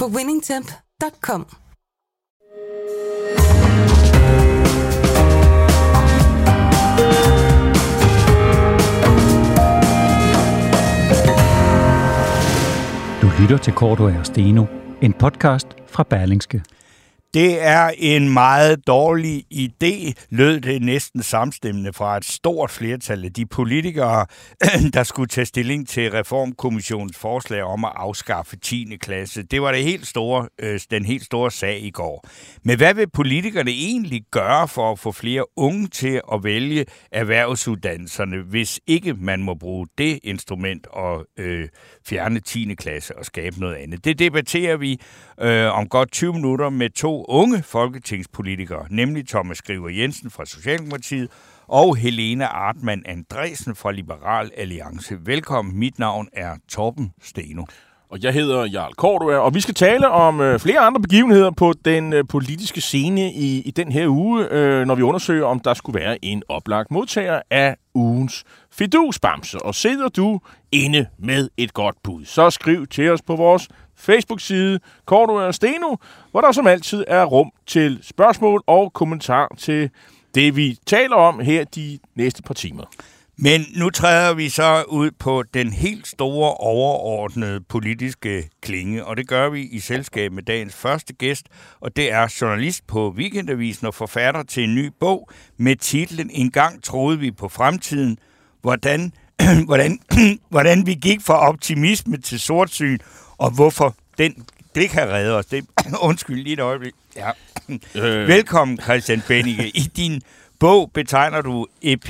på winningtemp.com. Du lytter til Korto og Steno, en podcast fra Berlingske. Det er en meget dårlig idé, lød det næsten samstemmende fra et stort flertal af de politikere, der skulle tage stilling til Reformkommissionens forslag om at afskaffe 10. klasse. Det var det helt store, øh, den helt store sag i går. Men hvad vil politikerne egentlig gøre for at få flere unge til at vælge erhvervsuddannelserne, hvis ikke man må bruge det instrument og øh, fjerne 10. klasse og skabe noget andet? Det debatterer vi øh, om godt 20 minutter med to unge folketingspolitikere, nemlig Thomas Skriver Jensen fra Socialdemokratiet og Helena Artmann Andresen fra Liberal Alliance. Velkommen, mit navn er Torben Steno. Og jeg hedder Jarl Kortua, og vi skal tale om øh, flere andre begivenheder på den øh, politiske scene i, i den her uge, øh, når vi undersøger, om der skulle være en oplagt modtager af ugens fidusbamse. Og sidder du inde med et godt bud, så skriv til os på vores Facebook-side, Korto og Steno, hvor der som altid er rum til spørgsmål og kommentar til det, vi taler om her de næste par timer. Men nu træder vi så ud på den helt store overordnede politiske klinge, og det gør vi i selskab med dagens første gæst, og det er journalist på Weekendavisen og forfatter til en ny bog med titlen En gang troede vi på fremtiden, hvordan, hvordan, hvordan vi gik fra optimisme til sortsyn, og hvorfor den, det kan redde os. Det, undskyld lige et øjeblik. Ja. Øh. Velkommen, Christian Bennicke. I din bog betegner du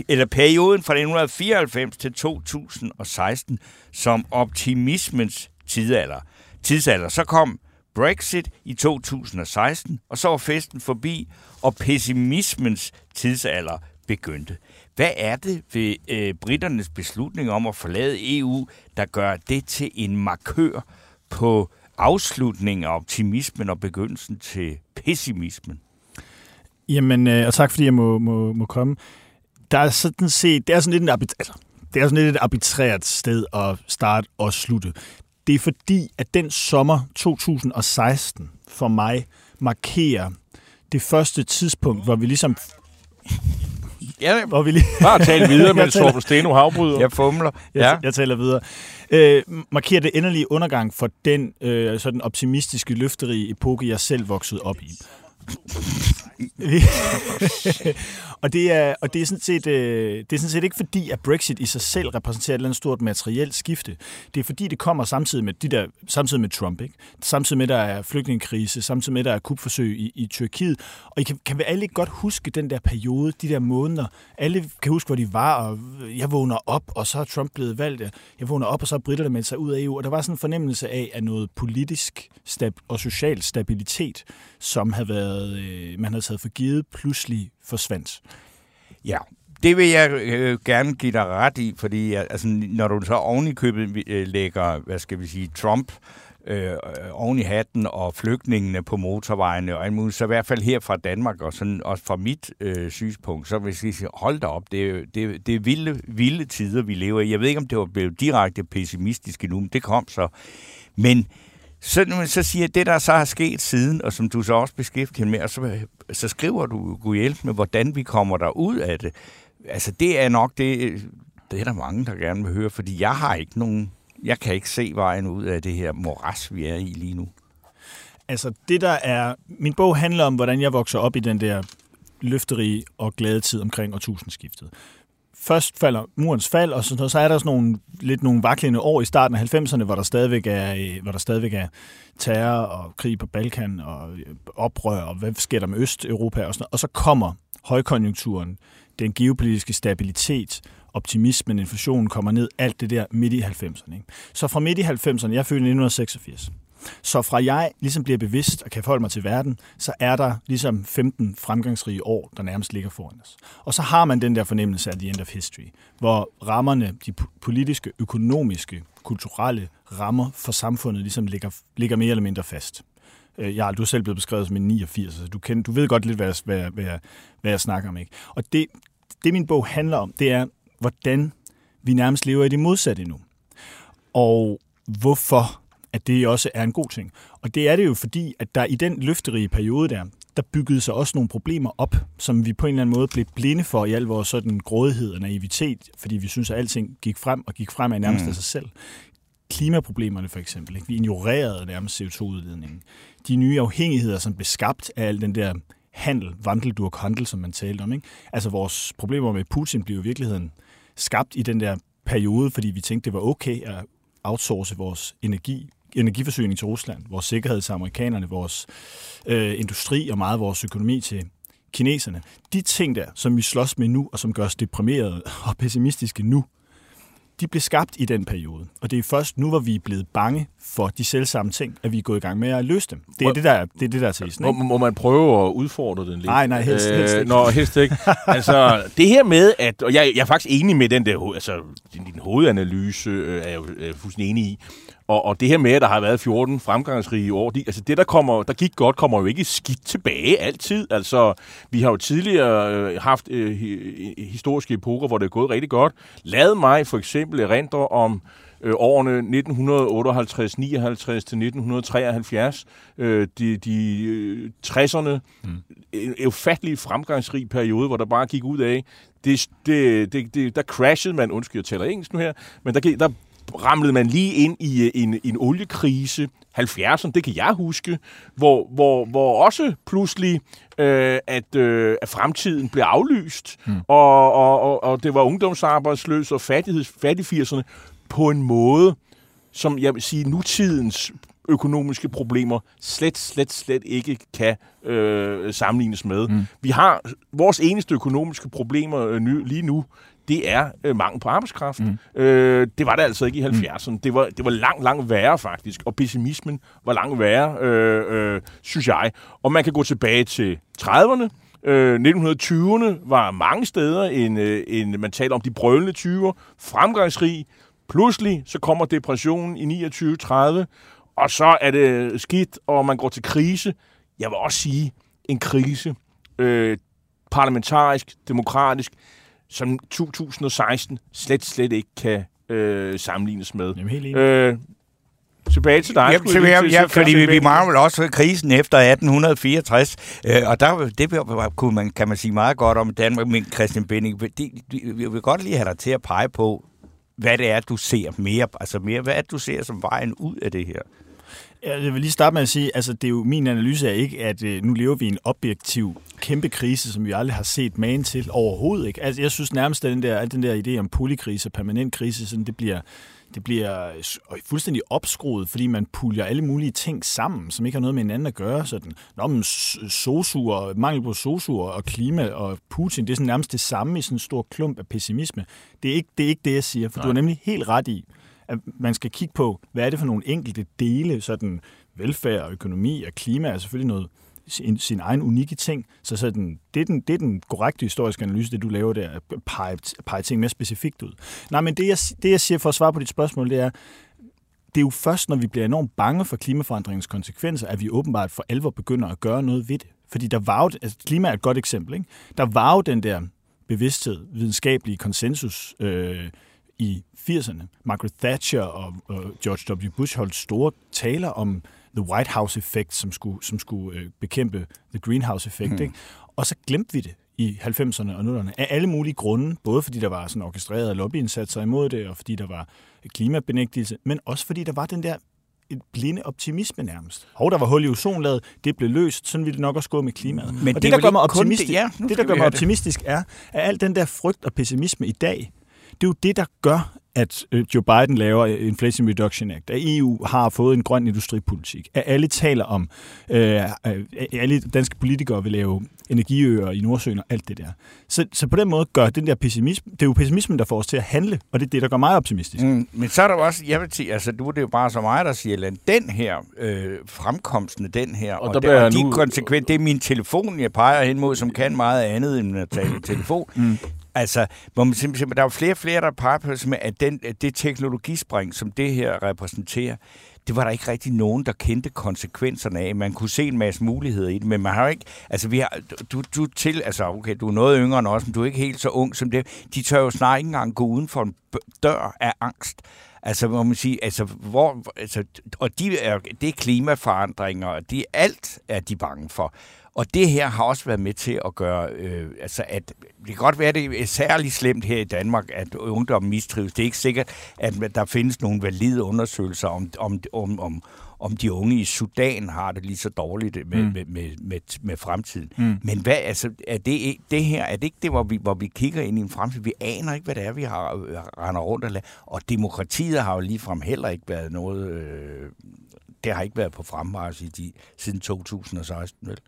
eller perioden fra 1994 til 2016 som optimismens tidsalder. tidsalder. Så kom Brexit i 2016, og så var festen forbi, og pessimismens tidsalder begyndte. Hvad er det ved øh, britternes beslutning om at forlade EU, der gør det til en markør på afslutningen af optimismen og begyndelsen til pessimismen? Jamen, øh, og tak fordi jeg må, må, må komme. Der er sådan set, det er sådan lidt en arbit- altså, det er sådan lidt et arbitrært sted at starte og slutte. Det er fordi, at den sommer 2016 for mig markerer det første tidspunkt, hvor vi ligesom Ja, hvor vi lige... Bare tale videre med Torben Steno havbryder. Jeg fumler. Ja. Jeg, jeg taler videre. Øh, markerer det endelige undergang for den øh, sådan optimistiske, løfterige epoke, jeg selv voksede op i og det er, og det er, sådan set, øh, det er sådan set ikke fordi, at Brexit i sig selv repræsenterer et eller andet stort materielt skifte. Det er fordi, det kommer samtidig med, de der, samtidig med Trump. Ikke? Samtidig med, der er flygtningekrise, samtidig med, der er kupforsøg i, i Tyrkiet. Og I kan, kan vi alle godt huske den der periode, de der måneder. Alle kan huske, hvor de var, og øh, jeg vågner op, og så er Trump blevet valgt. Jeg vågner op, og så er britterne meldt sig ud af EU. Og der var sådan en fornemmelse af, at noget politisk stab- og social stabilitet, som havde været, øh, man havde taget for givet, pludselig forsvandt. Ja, det vil jeg øh, gerne give dig ret i, fordi altså, når du så oven i købet øh, lægger, hvad skal vi sige, Trump øh, oven i hatten og flygtningene på motorvejene og alt muligt, så i hvert fald her fra Danmark og sådan, også fra mit øh, synspunkt, så vil jeg sige, hold da op, det er, det, det er vilde, vilde tider, vi lever i. Jeg ved ikke, om det var blevet direkte pessimistisk endnu, men det kom så. Men så, man så siger, det der så har sket siden, og som du så også beskæftiger med, og så, så skriver du, Gud hjælp med, hvordan vi kommer der ud af det. Altså det er nok det, det er der mange, der gerne vil høre, fordi jeg har ikke nogen, jeg kan ikke se vejen ud af det her moras, vi er i lige nu. Altså det der er, min bog handler om, hvordan jeg vokser op i den der løfterige og glade tid omkring årtusindskiftet først falder murens fald, og så, så er der sådan nogle, lidt nogle vaklende år i starten af 90'erne, hvor der stadigvæk er, øh, hvor der stadigvæk er terror og krig på Balkan og øh, oprør, og hvad sker der med Østeuropa og sådan noget. Og så kommer højkonjunkturen, den geopolitiske stabilitet, optimismen, inflationen kommer ned, alt det der midt i 90'erne. Ikke? Så fra midt i 90'erne, jeg fødte 1986, så fra jeg ligesom bliver bevidst og kan forholde mig til verden, så er der ligesom 15 fremgangsrige år, der nærmest ligger foran os. Og så har man den der fornemmelse af the end of history, hvor rammerne, de politiske, økonomiske, kulturelle rammer for samfundet ligesom ligger, ligger mere eller mindre fast. Øh, ja, du er selv blevet beskrevet som en 89, så du, kender, du ved godt lidt, hvad jeg, hvad, jeg, hvad, jeg, hvad jeg snakker om. Ikke? Og det, det, min bog handler om, det er, hvordan vi nærmest lever i det modsatte nu. Og hvorfor at det også er en god ting. Og det er det jo fordi, at der i den løfterige periode der, der byggede sig også nogle problemer op, som vi på en eller anden måde blev blinde for i al vores sådan grådighed og naivitet, fordi vi synes, at alting gik frem og gik frem af nærmest mm. af sig selv. Klimaproblemerne for eksempel. Ikke? Vi ignorerede nærmest CO2-udledningen. De nye afhængigheder, som blev skabt af al den der handel, vandeldurk handel, som man talte om. Ikke? Altså vores problemer med Putin blev i virkeligheden skabt i den der periode, fordi vi tænkte, det var okay at outsource vores energi, energiforsyning til Rusland, vores sikkerhed til amerikanerne, vores øh, industri og meget vores økonomi til kineserne. De ting der, som vi slås med nu, og som gør os deprimerede og pessimistiske nu, de blev skabt i den periode. Og det er først nu, hvor vi er blevet bange for de selv samme ting, at vi er gået i gang med at løse dem. Det er det, der, det, er det, der er tesen. Må, må man prøve at udfordre den lidt? Nej, nej, helst, øh, helst ikke. Nå, helst ikke. altså, det her med, at... Og jeg, jeg er faktisk enig med den der... Altså, din, din hovedanalyse øh, er jeg jo er fuldstændig enig i. Og, og det her med, at der har været 14 fremgangsrige år, de, altså det, der, kommer, der gik godt, kommer jo ikke skidt tilbage altid. Altså, vi har jo tidligere øh, haft øh, historiske epoker, hvor det er gået rigtig godt. Lad mig for eksempel erindre om øh, årene 1958-59 til 1973, øh, de, de øh, 60'erne, mm. en ufattelig fremgangsrig periode, hvor der bare gik ud af, det, det, det, det, der crashede man, undskyld, jeg taler engelsk nu her, men der, der ramlede man lige ind i øh, en, en oliekrise, 70'erne, det kan jeg huske, hvor, hvor, hvor også pludselig, øh, at, øh, at fremtiden blev aflyst, mm. og, og, og, og det var ungdomsarbejdsløs og fattigheds, fattig på en måde, som jeg vil sige, nutidens økonomiske problemer slet, slet, slet ikke kan øh, sammenlignes med. Mm. Vi har vores eneste økonomiske problemer øh, ny, lige nu, det er øh, mangel på arbejdskraft. Mm. Øh, det var det altså ikke i 70'erne. Mm. Det, var, det var langt, langt værre faktisk, og pessimismen var langt værre, øh, øh, synes jeg. Og man kan gå tilbage til 30'erne, Øh, 1920'erne var mange steder en, øh, en, man taler om de brølende 20'er, fremgangsrig. Pludselig så kommer depressionen i 29-30, og så er det skidt, og man går til krise. Jeg vil også sige, en krise. Øh, parlamentarisk, demokratisk som 2016 slet, slet ikke kan øh, sammenlignes med. Jamen, helt enig. Øh, tilbage til dig. Jamen, til, ja, fordi vi, vi mangler vel også krisen efter 1864, øh, og der det kunne man, kan man sige meget godt om Danmark, men Christian Benning, de, de, vi vil godt lige have dig til at pege på, hvad det er, du ser mere, altså mere, hvad er det, du ser som vejen ud af det her? Jeg vil lige starte med at sige, altså det er jo min analyse er ikke, at øh, nu lever vi i en objektiv kæmpe krise, som vi aldrig har set magen til overhovedet. Ikke? Altså, jeg synes nærmest, at den der, den der idé om polykrise, permanent krise, sådan, det bliver, det bliver fuldstændig opskruet, fordi man puljer alle mulige ting sammen, som ikke har noget med hinanden at gøre. Sådan, Nå, men sosuer, mangel på sosuer og klima og Putin, det er sådan nærmest det samme i sådan en stor klump af pessimisme. Det er ikke det, er ikke det jeg siger, for Nej. du har nemlig helt ret i, at man skal kigge på, hvad er det for nogle enkelte dele, sådan velfærd og økonomi og klima er selvfølgelig noget, sin, sin egen unikke ting. Så sådan, det, er den, det er den korrekte historiske analyse, det du laver der, at pege, pege ting mere specifikt ud. Nej, men det jeg, det jeg siger for at svare på dit spørgsmål, det er, det er jo først, når vi bliver enormt bange for klimaforandringens konsekvenser, at vi åbenbart for alvor begynder at gøre noget ved det. Fordi der var jo, altså klima er et godt eksempel, ikke? Der var jo den der bevidsthed, videnskabelige konsensus, øh, i 80'erne. Margaret Thatcher og, og George W. Bush holdt store taler om The White House-effekt, som skulle, som skulle øh, bekæmpe The Greenhouse-effekt. Mm. Ikke? Og så glemte vi det i 90'erne og 00'erne af alle mulige grunde, både fordi der var sådan orkestrerede lobbyindsatser imod det, og fordi der var klimabenægtelse, men også fordi der var den der et blinde optimisme nærmest. Og der var hul i ozonlaget, det blev løst, sådan ville det nok også gå med klimaet. Men og det, det der gør mig optimistisk, det, ja, det, der gør mig optimistisk er, at al den der frygt og pessimisme i dag, det er jo det, der gør, at øh, Joe Biden laver Inflation Reduction Act, at EU har fået en grøn industripolitik, at alle taler om, øh, alle danske politikere vil lave energiøer i Nordsøen og alt det der. Så, så på den måde gør den der pessimisme, det er jo pessimismen, der får os til at handle, og det er det, der gør mig optimistisk. Mm, men så er der også, jeg vil sige, altså du det er jo bare så mig, der siger, at den her øh, fremkomsten, den her, og, og, der, og de nu... konsekvent, det er min telefon, jeg peger hen mod, som kan meget andet end at tale telefon. Mm. Altså, hvor man simpelthen, der er flere og flere, der peger på, at den, det teknologispring, som det her repræsenterer, det var der ikke rigtig nogen, der kendte konsekvenserne af. Man kunne se en masse muligheder i det, men man har jo ikke... Altså, vi har, du, du til... Altså, okay, du er noget yngre end os, men du er ikke helt så ung som det. De tør jo snart ikke engang gå uden for en dør af angst. Altså, må man sige, altså, hvor, altså, og de er, det er klimaforandringer, og det alt er de bange for. Og det her har også været med til at gøre, øh, altså at det kan godt være, at det er særligt slemt her i Danmark, at ungdommen mistrives. Det er ikke sikkert, at der findes nogle valide undersøgelser om, om, om, om, om de unge i Sudan har det lige så dårligt med, mm. med, med, med, med fremtiden. Mm. Men hvad, altså, er det, det her, er det ikke det, hvor vi, hvor vi kigger ind i en fremtid? Vi aner ikke, hvad det er, vi har render rundt og lader. Og demokratiet har jo ligefrem heller ikke været noget... Øh, det har ikke været på fremmarsch i de, siden 2016, vel?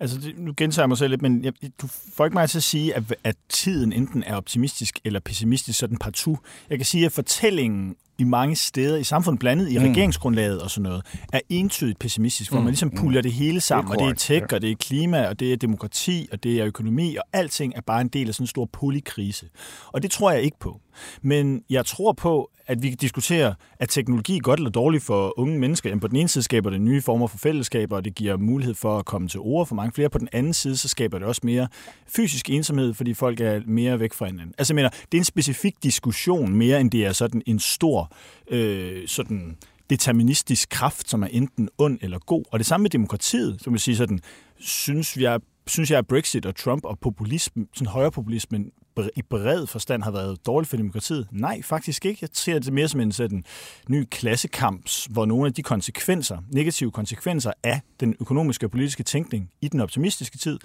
Altså, det, nu gentager jeg mig selv lidt, men jeg, du får ikke mig til at sige, at, at tiden enten er optimistisk eller pessimistisk, sådan partout. Jeg kan sige, at fortællingen i mange steder i samfundet, blandet i mm. regeringsgrundlaget og sådan noget, er entydigt pessimistisk, hvor mm. man ligesom puller det hele sammen, det og det er tech, ja. og det er klima, og det er demokrati, og det er økonomi, og alting er bare en del af sådan en stor polykrise. Og det tror jeg ikke på. Men jeg tror på, at vi kan diskutere, at teknologi er godt eller dårligt for unge mennesker. Jamen, på den ene side skaber det nye former for fællesskaber, og det giver mulighed for at komme til bruger for mange flere. På den anden side, så skaber det også mere fysisk ensomhed, fordi folk er mere væk fra hinanden. Altså, jeg mener, det er en specifik diskussion mere, end det er sådan en stor øh, sådan deterministisk kraft, som er enten ond eller god. Og det samme med demokratiet, som vil sige sådan, synes jeg, synes jeg, at Brexit og Trump og populisme, sådan højrepopulismen i bred forstand har været dårligt for demokratiet? Nej, faktisk ikke. Jeg ser det mere som en sådan ny klassekamp, hvor nogle af de konsekvenser, negative konsekvenser af den økonomiske og politiske tænkning i den optimistiske tid,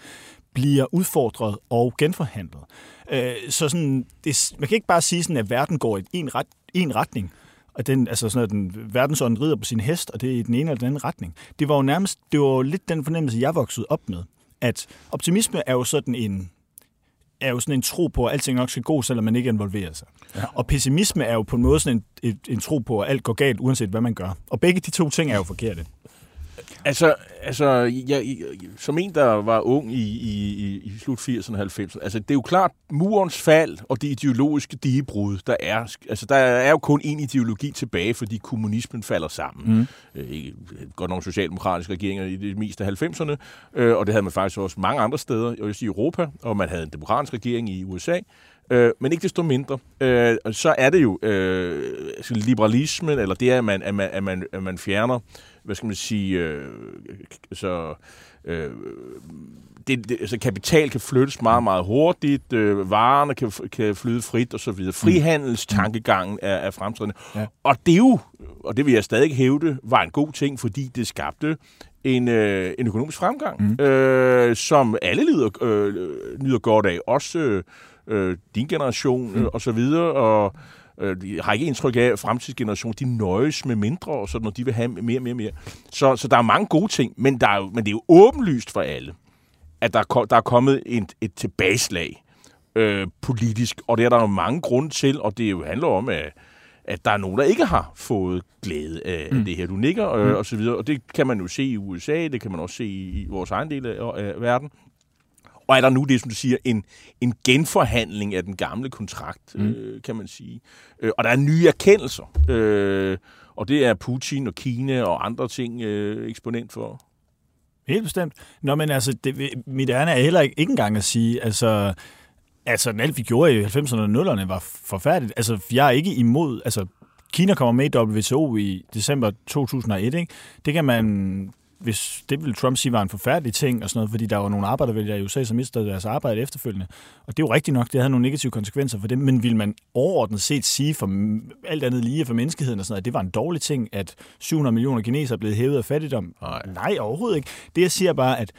bliver udfordret og genforhandlet. Øh, så sådan, det, man kan ikke bare sige, sådan, at verden går i en, ret, en retning, og den, altså sådan, at den verdensånden rider på sin hest, og det er i den ene eller den anden retning. Det var jo nærmest, det var jo lidt den fornemmelse, jeg voksede op med, at optimisme er jo sådan en, er jo sådan en tro på, at alting nok skal gå, selvom man ikke involverer sig. Ja. Og pessimisme er jo på en måde sådan en, en, en tro på, at alt går galt, uanset hvad man gør. Og begge de to ting er jo forkerte. Altså, altså jeg, jeg, som en, der var ung i, i, i slut 80'erne og 90'erne, altså det er jo klart, murens fald og det ideologiske digebrud, der er, altså der er jo kun en ideologi tilbage, fordi kommunismen falder sammen. Mm. Øh, godt nok socialdemokratiske regeringer i det meste af 90'erne, øh, og det havde man faktisk også mange andre steder, jeg vil sige Europa, og man havde en demokratisk regering i USA, Øh, men ikke desto mindre, øh, så er det jo øh, liberalismen, eller det er, at man, at man, at man, at man fjerner, hvad skal man sige, øh, så... Øh, det, det, altså kapital kan flyttes meget, meget hurtigt, øh, varerne kan, kan flyde frit og så videre. Frihandelstankegangen er, er fremtrædende. Ja. Og det jo, og det vil jeg stadig hævde, var en god ting, fordi det skabte en, øh, en økonomisk fremgang, mm. øh, som alle lider, øh, nyder godt af. Også øh, øh, din generation mm. øh, og så videre, og øh, har ikke indtryk af, at fremtidsgeneration, de nøjes med mindre, og sådan, når de vil have mere, mere, mere. Så, så der er mange gode ting, men, der er jo, men det er jo åbenlyst for alle, at der, er, der er kommet et, et tilbageslag øh, politisk, og det er der jo mange grunde til, og det jo handler om, at, at der er nogen, der ikke har fået glæde af mm. det her. Du nikker, øh, mm. og så videre, og det kan man jo se i USA, det kan man også se i, i vores egen del af, af verden. Og er der nu det, som du siger, en, en genforhandling af den gamle kontrakt, mm. øh, kan man sige. Øh, og der er nye erkendelser. Øh, og det er Putin og Kina og andre ting øh, eksponent for. Helt bestemt. Nå, men altså, det, mit ærne er heller ikke, ikke engang at sige, altså, altså alt vi gjorde i 90'erne og 0'erne var forfærdeligt. Altså, jeg er ikke imod, altså, Kina kommer med i WTO i december 2001, ikke? Det kan man hvis det ville Trump sige var en forfærdelig ting, og sådan noget, fordi der var nogle arbejdervælgere i USA, som mistede deres arbejde efterfølgende. Og det er jo rigtigt nok, det havde nogle negative konsekvenser for dem, men vil man overordnet set sige for alt andet lige for menneskeheden, og sådan noget, at det var en dårlig ting, at 700 millioner kinesere er blevet hævet af fattigdom? Nej. Nej, overhovedet ikke. Det jeg siger bare, at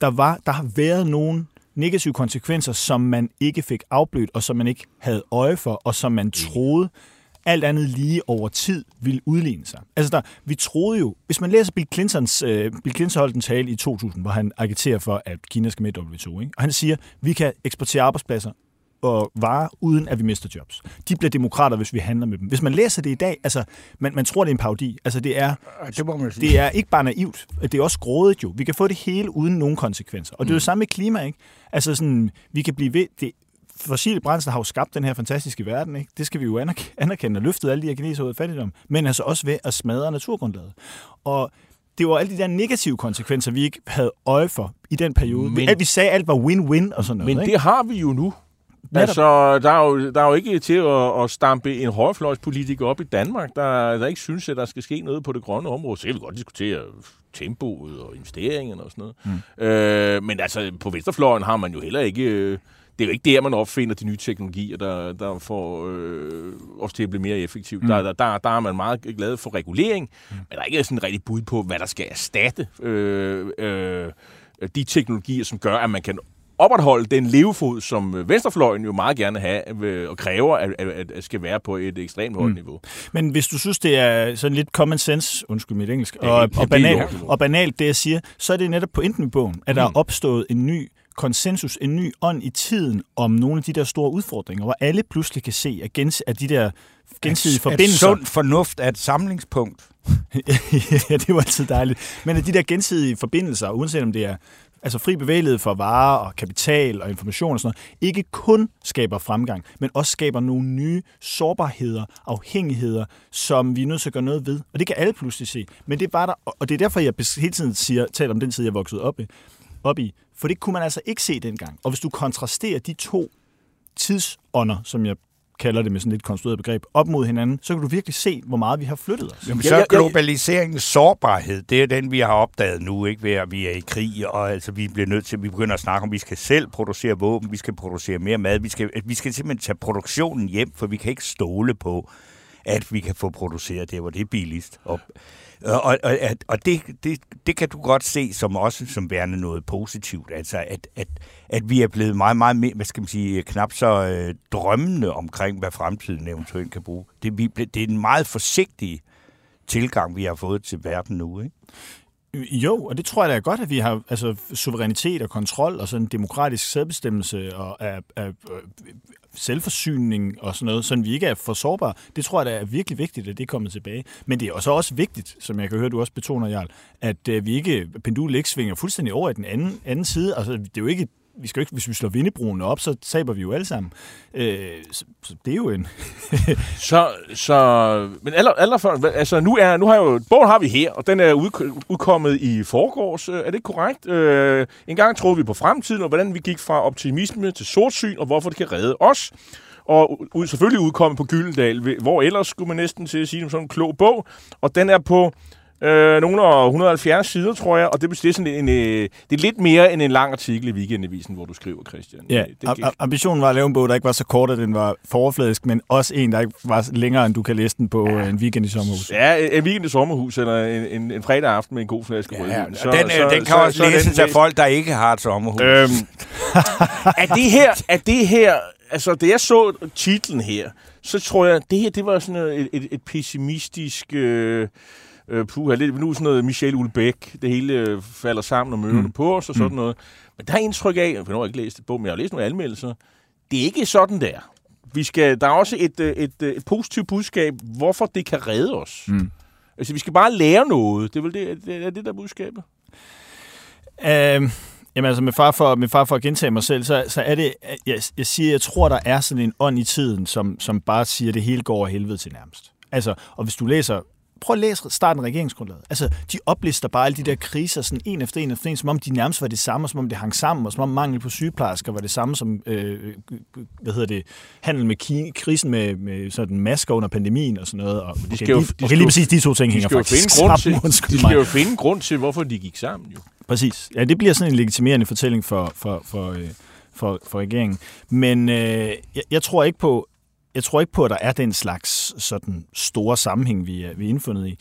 der, var, der har været nogle negative konsekvenser, som man ikke fik afblødt, og som man ikke havde øje for, og som man troede, alt andet lige over tid vil udligne sig. Altså, der, vi troede jo, hvis man læser Bill Clintons, øh, Bill Clinton holdt en tale i 2000, hvor han agiterer for, at Kina skal med i WTO, ikke? og han siger, vi kan eksportere arbejdspladser og varer, uden at vi mister jobs. De bliver demokrater, hvis vi handler med dem. Hvis man læser det i dag, altså, man, man tror, det er en parodi. Altså, det er, det, må man sige. det er ikke bare naivt, det er også grådet jo. Vi kan få det hele uden nogen konsekvenser. Og det er jo det samme med klima, ikke? Altså, sådan, vi kan blive ved... Det, fossile brændsler har jo skabt den her fantastiske verden, ikke? Det skal vi jo anerkende og løftet alle de her kinesere ud af fattigdom, men altså også ved at smadre naturgrundlaget. Og det var alle de der negative konsekvenser, vi ikke havde øje for i den periode. Men- Alt, vi sagde, alt var win-win og sådan noget. Men ikke? det har vi jo nu. Netop. Altså, der er, jo, der er jo ikke til at, at stampe en højrefløjspolitiker op i Danmark, der, der ikke synes, at der skal ske noget på det grønne område. Så kan vi godt diskutere tempoet og investeringerne og sådan noget. Mm. Øh, men altså, på venstrefløjen har man jo heller ikke... Øh, det er jo ikke der, man opfinder de nye teknologier, der, der får øh, os til at blive mere effektivt. Mm. Der, der, der, der er man meget glad for regulering, mm. men der er ikke sådan rigtig bud på, hvad der skal erstatte øh, øh, de teknologier, som gør, at man kan opretholde den levefod, som øh, venstrefløjen jo meget gerne have øh, og kræver, at, at, at skal være på et ekstremt højt Mm. niveau. Men hvis du synes, det er sådan lidt common sense, undskyld mit engelsk, Ja, og, det- og, orden. og banalt det, jeg siger, så er det netop på enten bogen, at der Mm. er opstået en ny konsensus, en ny ånd i tiden om nogle af de der store udfordringer, hvor alle pludselig kan se, at, gens, at de der gensidige At forbindelser... sund fornuft er et samlingspunkt. ja, det var altid dejligt. Men at de der gensidige forbindelser, uanset om det er altså fri bevægelighed for varer og kapital og information og sådan noget, ikke kun skaber fremgang, men også skaber nogle nye sårbarheder, afhængigheder, som vi er nødt til at gøre noget ved. Og det kan alle pludselig se. Men det var der, og det er derfor, jeg hele tiden siger, taler om den tid, jeg voksede op i, op i. For det kunne man altså ikke se dengang. Og hvis du kontrasterer de to tidsånder, som jeg kalder det med sådan lidt konstrueret begreb, op mod hinanden, så kan du virkelig se, hvor meget vi har flyttet os. Jamen, Ja, så er globaliseringens sårbarhed, det er den, vi har opdaget nu, ikke ved at vi er i krig, og altså, vi bliver nødt til, vi begynder at snakke om, at vi skal selv producere våben, vi skal producere mere mad, vi skal, vi skal simpelthen tage produktionen hjem, for vi kan ikke stole på, at vi kan få produceret det, hvor det er billigst. Og, og, og, og- det, det, det kan du godt se som også som værende noget positivt, altså at, at, at vi er blevet meget, meget mere, hvad skal man sige, knap så øh, drømmende omkring, hvad fremtiden eventuelt kan bruge. Det, vi, det er en meget forsigtig tilgang, vi har fået til verden nu, ikke? Jo, og det tror jeg da er godt, at vi har altså, suverænitet og kontrol og sådan demokratisk selvbestemmelse og af, af, øh, selvforsyning og sådan noget, så vi ikke er for sårbare. Det tror jeg da er virkelig vigtigt, at det kommer tilbage. Men det er også også vigtigt, som jeg kan høre, du også betoner, Jarl, at øh, vi ikke, pendulet ikke svinger fuldstændig over i den anden, anden side. Altså, det er jo ikke vi skal jo ikke, hvis vi slår vindebroen op, så taber vi jo alle sammen. Øh, så, så det er jo en... Så, så men aller, aller før, altså nu, er, nu har jo, bogen har vi her, og den er ud, udkommet i forgårs. Øh, er det korrekt? Øh, en gang troede vi på fremtiden, og hvordan vi gik fra optimisme til sortsyn, og hvorfor det kan redde os. Og ud, selvfølgelig udkommet på Gyldendal, hvor ellers skulle man næsten til at sige det som sådan en klog bog. Og den er på øh, nogle af 170 sider, tror jeg, og det, det, er sådan en, øh, det er lidt mere end en lang artikel i Weekendavisen, hvor du skriver, Christian. Ja, det, am- am- ambitionen var at lave en bog, der ikke var så kort, at den var for overfladisk, men også en, der ikke var længere, end du kan læse den på ja. en weekend i sommerhus. Ja, en weekend i sommerhus, eller en, en, en fredag aften med en god flaske rødvin. Ja, så, den, så, den kan så, også så læses af folk, der ikke har et sommerhus. Øhm, er det her, er det her, altså da jeg så titlen her, så tror jeg, det her, det var sådan et, et, et pessimistisk, øh, øh, puha, lidt, nu er sådan noget Michel Ulbeck, det hele øh, falder sammen og møder mm. på os og sådan mm. noget. Men der er indtryk af, jeg har ikke læst det på, men jeg har læst nogle anmeldelser, det er ikke sådan der. Vi skal, der er også et, øh, et, et, et positivt budskab, hvorfor det kan redde os. Mm. Altså, vi skal bare lære noget. Det er vel det, det, er det der er budskabet? Øhm, jamen altså, med far, for, med far for at gentage mig selv, så, så er det, jeg, jeg siger, jeg tror, der er sådan en ånd i tiden, som, som bare siger, at det hele går over helvede til nærmest. Altså, og hvis du læser, prøv at læse starten af regeringsgrundlaget. Altså, de oplister bare alle de der kriser, sådan en efter en efter en, som om de nærmest var det samme, som om det hang sammen, og som om mangel på sygeplejersker var det samme som, øh, hvad hedder det, handel med ki- krisen med, med sådan masker under pandemien og sådan noget. Og de skal jo- lige, de skal lige præcis de to ting De hænger faktisk til, sammen. Undskyld de mig. skal jo finde grund til, hvorfor de gik sammen. Jo. Præcis. Ja, det bliver sådan en legitimerende fortælling for, for, for, øh, for, for regeringen. Men øh, jeg, jeg tror ikke på, jeg tror ikke på, at der er den slags sådan store sammenhæng, vi er, vi er indfundet i.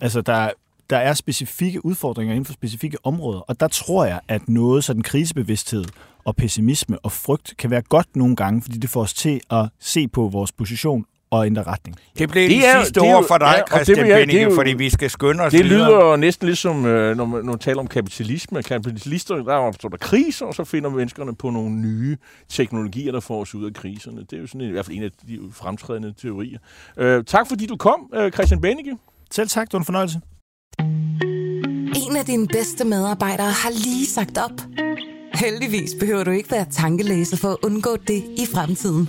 Altså, der, der er specifikke udfordringer inden for specifikke områder, og der tror jeg, at noget sådan krisebevidsthed og pessimisme og frygt kan være godt nogle gange, fordi det får os til at se på vores position og ændre retning. Det blev det, Det det er- sidste det er ord for dig, ja, det Christian jeg- det er Benninge, jo- fordi vi skal skynde os Det videre. lyder næsten ligesom, øh, når man, når man taler om kapitalisme. Kapitalister, der opstår der kriser, og så finder menneskerne på nogle nye teknologier, der får os ud af kriserne. Det er jo sådan en, i hvert fald en af de fremtrædende teorier. Øh, tak fordi du kom, øh, Christian Benninge. Selv tak, det var en fornøjelse. En af dine bedste medarbejdere har lige sagt op. Heldigvis behøver du ikke være tankelæser for at undgå det i fremtiden.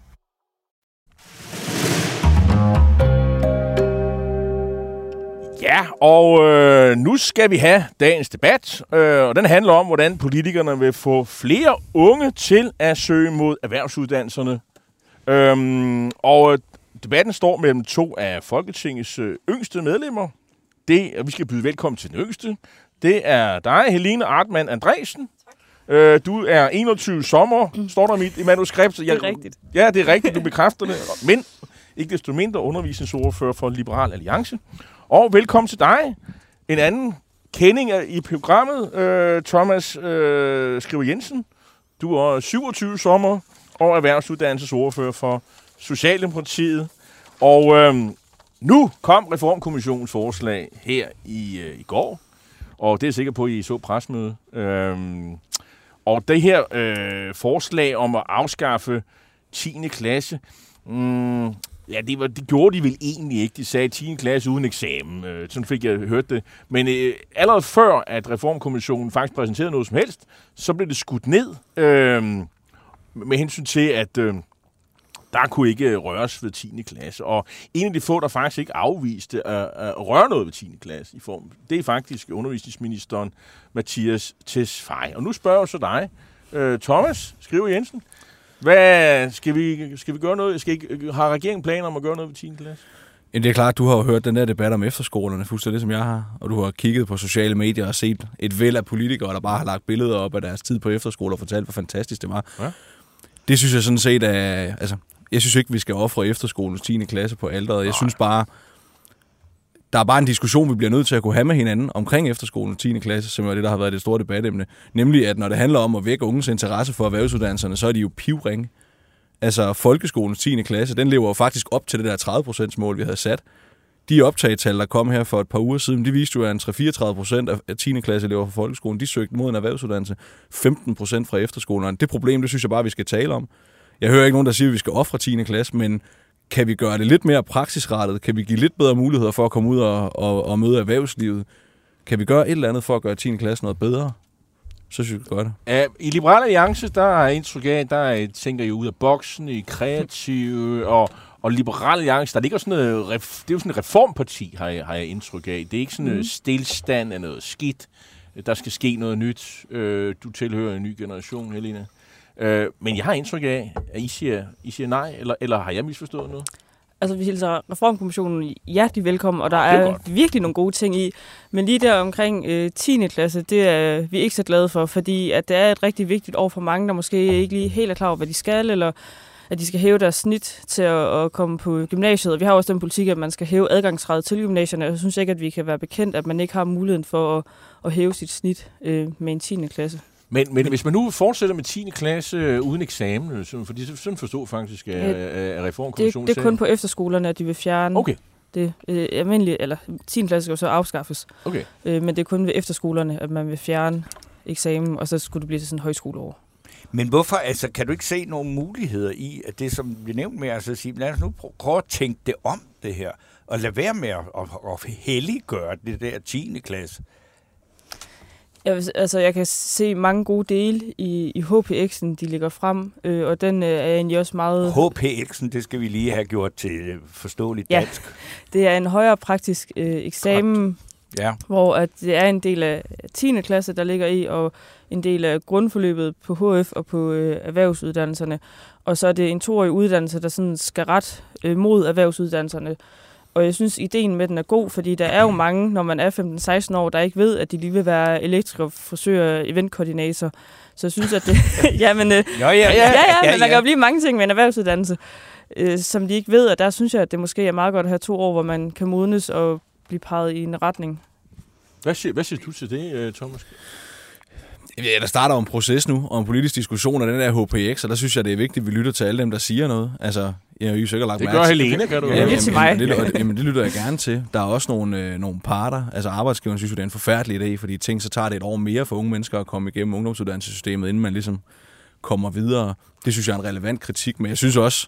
Ja, og øh, nu skal vi have dagens debat, øh, og den handler om, hvordan politikerne vil få flere unge til at søge mod erhvervsuddannelserne. Øhm, og øh, debatten står mellem to af Folketingets øh, yngste medlemmer. Det, og vi skal byde velkommen til den yngste. Det er dig, Helene Artmann Andresen. Øh, du er 21 sommer, står der i mit manuskript. Det er rigtigt. Ja, det er rigtigt, du bekræfter det. Men ikke desto mindre undervisningsordfører for Liberal Alliance. Og velkommen til dig. En anden kending i programmet, øh, Thomas øh, Skriver Jensen. Du er 27 sommer og erhvervsuddannelsesordfører for Socialdemokratiet. Og øh, nu kom Reformkommissionens forslag her i, øh, i går. Og det er jeg sikker på, at I så presmøde. Øh, og det her øh, forslag om at afskaffe 10. klasse, mm, ja, det, var, det gjorde de vel egentlig ikke. De sagde 10. klasse uden eksamen. Øh, sådan fik jeg hørt det. Men øh, allerede før, at Reformkommissionen faktisk præsenterede noget som helst, så blev det skudt ned øh, med hensyn til, at... Øh, der kunne ikke øh, røres ved 10. klasse. Og en af de få, der faktisk ikke afviste at, at røre noget ved 10. klasse, i form, det er faktisk undervisningsministeren Mathias Tesfaye. Og nu spørger jeg så dig, øh, Thomas Skriver Jensen. Hvad, skal, vi, skal vi gøre noget? Skal ikke, har regeringen planer om at gøre noget ved 10. klasse? Jamen, det er klart, du har jo hørt den der debat om efterskolerne, fuldstændig som jeg har. Og du har kigget på sociale medier og set et væld af politikere, der bare har lagt billeder op af deres tid på efterskole og fortalt, hvor fantastisk det var. Ja. Det synes jeg sådan set er... Altså, jeg synes ikke, vi skal ofre efterskolens 10. klasse på alderet. Jeg synes bare, der er bare en diskussion, vi bliver nødt til at kunne have med hinanden omkring efterskolen 10. klasse, som er det, der har været det store debatemne. Nemlig, at når det handler om at vække unges interesse for erhvervsuddannelserne, så er de jo pivringe. Altså, folkeskolens 10. klasse, den lever jo faktisk op til det der 30% mål, vi havde sat. De optagetal, der kom her for et par uger siden, de viste jo, at en 3-34 procent af 10. klasse elever fra folkeskolen, de søgte mod en erhvervsuddannelse. 15 procent fra efterskolerne. Det problem, det synes jeg bare, vi skal tale om. Jeg hører ikke nogen, der siger, at vi skal ofre 10. klasse, men kan vi gøre det lidt mere praksisrettet? Kan vi give lidt bedre muligheder for at komme ud og, og, og møde erhvervslivet? Kan vi gøre et eller andet for at gøre 10. klasse noget bedre? Så synes jeg, vi gøre det. Uh, I Liberale Alliance, der er indtryk af, der er, tænker I ud af boksen, I er kreative, og, og Liberale Alliance, der ligger sådan noget, det er jo sådan et reformparti, har jeg, har jeg indtryk af. Det er ikke sådan noget stillstand af noget skidt. Der skal ske noget nyt. Uh, du tilhører en ny generation, Helena. Uh, men jeg har indtryk af, at I siger, I siger nej, eller, eller har jeg misforstået noget? Altså, vi hilser Reformkommissionen hjertelig velkommen, og der Det er er, godt. virkelig nogle gode ting i. Men lige der omkring øh, 10. klasse, det er vi ikke så glade for, fordi at det er et rigtig vigtigt år for mange, der måske ikke lige helt er klar over, hvad de skal, eller at de skal hæve deres snit til at, at komme på gymnasiet. Og vi har også den politik, at man skal hæve adgangskravet til gymnasierne. Jeg synes ikke, at vi kan være bekendt, at man ikke har muligheden for at, at hæve sit snit øh, med en 10. klasse. Men, men hvis man nu fortsætter med 10. klasse øh, uden eksamen, øh, så- fordi sådan forstod faktisk af, af, af Det, reformkommissionen. det er kun på efterskolerne, at de vil fjerne Okay, det øh, almindelige, eller 10. klasse skal jo så afskaffes. okay. Øh, men det er kun ved efterskolerne, at man vil fjerne eksamen, og så skulle det blive til sådan en højskoleår. Men hvorfor, altså, kan du ikke se nogle muligheder i, at det, som vi nævnte med, altså at sige, lad os nu prø- prøve at tænke det om, det her, og lade være med at, at, at helliggøre det der 10. klasse. Jeg, altså, jeg kan se mange gode dele i, i HPX'en, de ligger frem, øh, og den øh, er egentlig også meget... HPX'en, det skal vi lige have gjort til øh, forståeligt Ja. dansk. Det er en højere praktisk øh, eksamen, Ja. hvor at det er en del af 10. klasse, der ligger i, og en del af grundforløbet på HF og på øh, erhvervsuddannelserne. Og så er det en toårig uddannelse, der sådan skal ret øh, mod erhvervsuddannelserne. Og jeg synes, ideen med den er god, fordi der er jo mange, når man er 15-16 år, der ikke ved, at de lige vil være elektriker, frisør, eventkoordinator. Så jeg synes, at det... ja, men, øh, Ja, ja, ja, ja, ja, men der kan jo blive mange ting med en erhvervsuddannelse, øh, som de ikke ved, og der synes jeg, at det måske er meget godt at have to år, hvor man kan modnes og blive peget i en retning. Hvad siger, hvad siger du til det, øh, Thomas? Ja, der starter en proces nu, og en politisk diskussion af den der HPX, og der synes jeg, det er vigtigt, at vi lytter til alle dem, der siger noget. Altså, jeg har jo sikkert lagt Det gør Helene, kan du Ja. Lyt til mig. Jamen, det, jamen, det lytter jeg gerne til. Der er også nogle, øh, nogle parter, altså arbejdsgiveren synes jo, det er en forfærdelig idé, fordi ting, så tager det et år mere for unge mennesker at komme igennem ungdomsuddannelsessystemet, inden man ligesom kommer videre. Det synes jeg er en relevant kritik, men jeg synes også,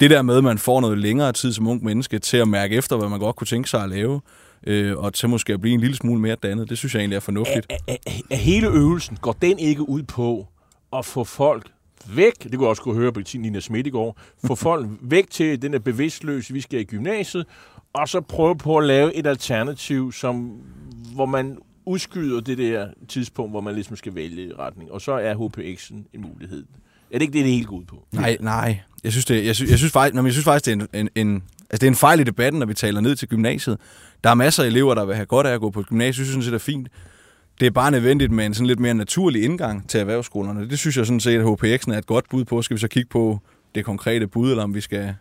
det der med, at man får noget længere tid som ung menneske til at mærke efter, hvad man godt kunne tænke sig at lave, øh, og til måske at blive en lille smule mere dannet, det synes jeg egentlig er fornuftigt. Er, er, er hele øvelsen, går den ikke ud på at få folk væk, det kunne jeg også kunne høre på Nina Schmidt i går, få folk væk til den er bevidstløse, vi skal i gymnasiet, og så prøve på at lave et alternativ, som, hvor man udskyder det der tidspunkt, hvor man ligesom skal vælge retning, og så er HPX'en en mulighed. Er det ikke det, det hele går ud på? Nej, nej. Jeg synes, det, jeg synes, jeg synes, faktisk, nej, men jeg synes faktisk, det er en, en, en, altså det er en fejl i debatten, når vi taler ned til gymnasiet. Der er masser af elever, der vil have godt af at gå på et gymnasium. Jeg synes det er fint. Det er bare nødvendigt med en sådan lidt mere naturlig indgang til erhvervsskolerne. Det synes jeg sådan set, at HPX'en er et godt bud på. Skal vi så kigge på det konkrete bud, eller om vi skal...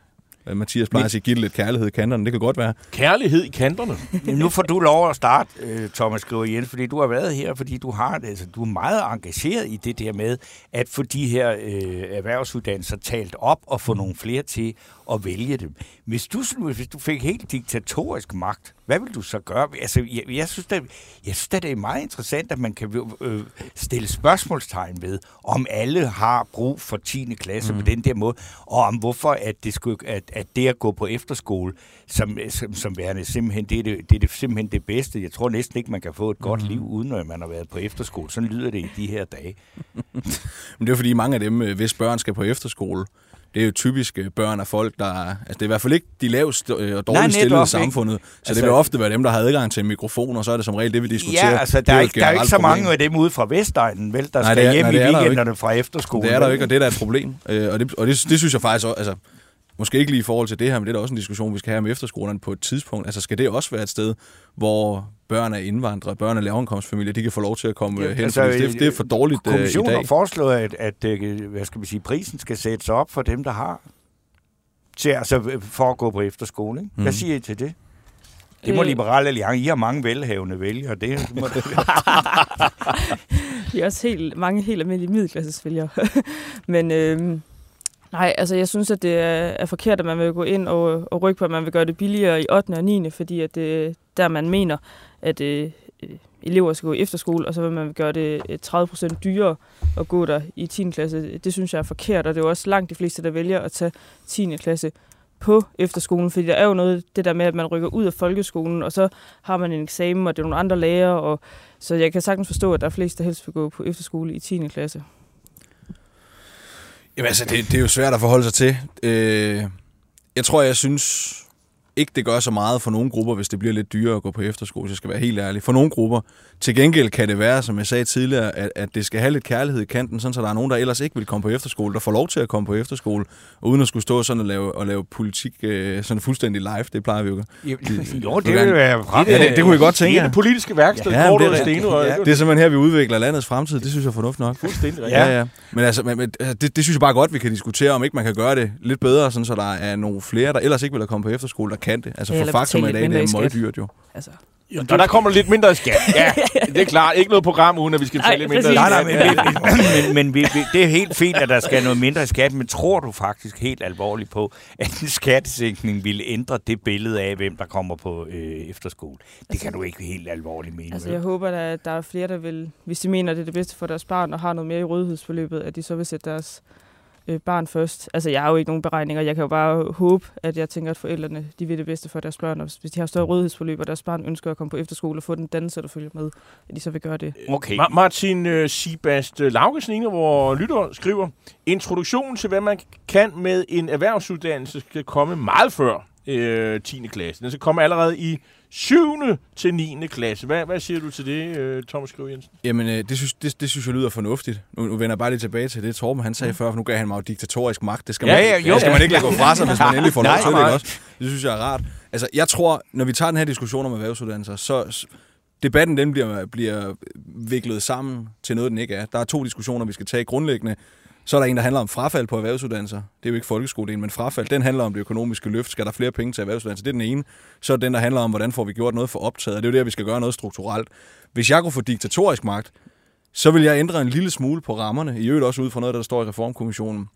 hvad Mathias plejer at sige, give det lidt kærlighed i kanterne. Det kan godt være. Kærlighed i kanterne. Nu får du lov at starte, øh, Thomas Skriver Jens, fordi du har været her, fordi du har altså, du er meget engageret i det der med at få de her øh, erhvervsuddannelser talt op og få nogle flere til at vælge dem. Hvis du, hvis du fik helt diktatorisk magt, hvad vil du så gøre? Altså, jeg, jeg, synes, det, jeg synes, det er meget interessant, at man kan øh, stille spørgsmålstegn ved, om alle har brug for 10. klasse mm. på den der måde, og om hvorfor at det, skulle, at, at det at gå på efterskole, som, som, som værende simpelthen, det er, det, det er det, simpelthen det bedste. Jeg tror næsten ikke, man kan få et godt Mm. liv, uden at man har været på efterskole. Sådan lyder det i de her dage. Men det er fordi mange af dem, øh, hvis børn skal på efterskole, det er jo typisk øh, børn af folk, der... Altså det er i hvert fald ikke de lavest øh, og Nej, dårligt stillede i samfundet. Så Altså- det vil ofte være dem, der har adgang til en mikrofon, og så er det som regel det, vi diskuterer. Ja, altså, der er, et ikke, der er ikke så mange problem. af dem ude fra Vestegnen, vel, der Nej, skal er- hjem nej, i er der weekenderne fra efterskole. Det er der jo ikke, og det er da et problem. Øh, og det, og det, det synes jeg faktisk også, altså, måske ikke lige i forhold til det her, men det er også en diskussion, vi skal have med efterskolerne på et tidspunkt. Altså skal det også være et sted, hvor børn af indvandrere, børn af lavindkomstfamilier, de kan få lov til at komme Ja, ja, hen, altså, det, det er for dårligt øh, i Kommissionen har dag. foreslået, at, at øh, hvad skal man sige, prisen skal sættes op for dem, der har til, altså, øh, for at gå på efterskole. Ikke? Hvad Mhm. siger I til det? Det må Øh. Liberale Alliance. I har mange velhavende vælgere. Det må det Vi er også helt, mange helt almindelige middelklassesvælgere. Men øhm, nej, altså jeg synes, at det er, er forkert, at man vil gå ind og, og rykke på, at man vil gøre det billigere i 8. og 9. Fordi at det er der, man mener, at øh, øh, elever skal gå i efterskole, og så vil man gøre det øh, 30% dyrere at gå der i 10. klasse. Det synes jeg er forkert, og det er jo også langt de fleste, der vælger at tage 10. klasse på efterskolen, fordi der er jo noget det der med, at man rykker ud af folkeskolen, og så har man en eksamen, og det er nogle andre lærere, og så jeg kan sagtens forstå, at der er flest, der helst vil gå på efterskole i 10. klasse. Jamen altså, det, det er jo svært at forholde sig til. Øh, jeg tror, jeg synes ikke, det gør så meget for nogle grupper, hvis det bliver lidt dyrere at gå på efterskole, så jeg skal være helt ærlig. For nogle grupper. Til gengæld kan det være, som jeg sagde tidligere, at, at det skal have lidt kærlighed i kanten, sådan så der er nogen, der ellers ikke vil komme på efterskole, der får lov til at komme på efterskole, og uden at skulle stå sådan og lave, og lave politik øh, sådan fuldstændig live. Det plejer vi jo. jo, det vil være frem. Ja, det, det kunne vi godt Det er tænke. det politiske værksted, Ja, ja, det og er Steno. Og, Ja. Det er simpelthen her, vi udvikler landets fremtid. Det synes jeg er fornuftigt nok. fuldstændig rigtigt. Ja, ja. Men altså, men, altså, det, det synes jeg bare godt, vi kan diskutere, om ikke man kan gøre det lidt bedre, sådan, så der er nogle flere, der ellers ikke vil have kommet på efterskole, der kan det. Altså Ja, for faktum er i dag, det er skat. meget dyrt jo. Altså, Og der kommer lidt mindre i skat. Ja, det er klart. Ikke noget program, uden at vi skal betale lidt mindre i præcis. Nej, skat. nej, men, men, men vi, vi, det er helt fint, at der skal noget mindre i skat, men tror du faktisk helt alvorligt på, at en skattesænkning ville ændre det billede af, hvem der kommer på øh, efterskole? Det kan du ikke helt alvorligt mene. altså jeg håber, at der er flere, der vil, hvis de mener, at det er det bedste for deres barn, og har noget mere i rådighedsforløbet, at de så vil sætte deres øh, barn først. Altså jeg har jo ikke nogen beregninger. Jeg kan jo bare håbe, at jeg tænker, at forældrene de vil det bedste for deres børn. Og hvis de har større rådighedsforløb, og deres barn ønsker at komme på efterskole og få den dannelse, der følger med, at de så vil gøre det. Okay. Ma- Martin uh, Sibast Laugesen, en af vores lyttere, skriver, introduktionen til, hvad man kan med en erhvervsuddannelse, skal komme meget før øh, 10. klasse. Den skal komme allerede i 7. til 9. klasse. Hvad, hvad siger du til det, øh, Thomas Skriv Jensen? Jamen, øh, det, synes, det, det synes jeg lyder fornuftigt. Nu, nu vender jeg bare lige tilbage til det, Torben han sagde mm. før, for nu gav han mig jo diktatorisk magt. Det skal man, ja, jo. det skal man ikke gå fra sig, hvis man endelig får lov til det, også? Det synes jeg er rart. Altså, jeg tror, når vi tager den her diskussion om erhvervsuddannelser, så debatten den bliver, bliver viklet sammen til noget, den ikke er. Der er to diskussioner, vi skal tage grundlæggende. Så er der en, der handler om frafald på erhvervsuddannelser. Det er jo ikke folkeskoledelen, men frafald. Den handler om det økonomiske løft. Skal der flere penge til erhvervsuddannelser? Det er den ene. Så er den, der handler om, hvordan får vi gjort noget for optaget. Det er jo der, vi skal gøre noget strukturelt. Hvis jeg kunne få diktatorisk magt, så vil jeg ændre en lille smule på rammerne. I øvrigt også ud fra noget, der står i Reformkommissionen.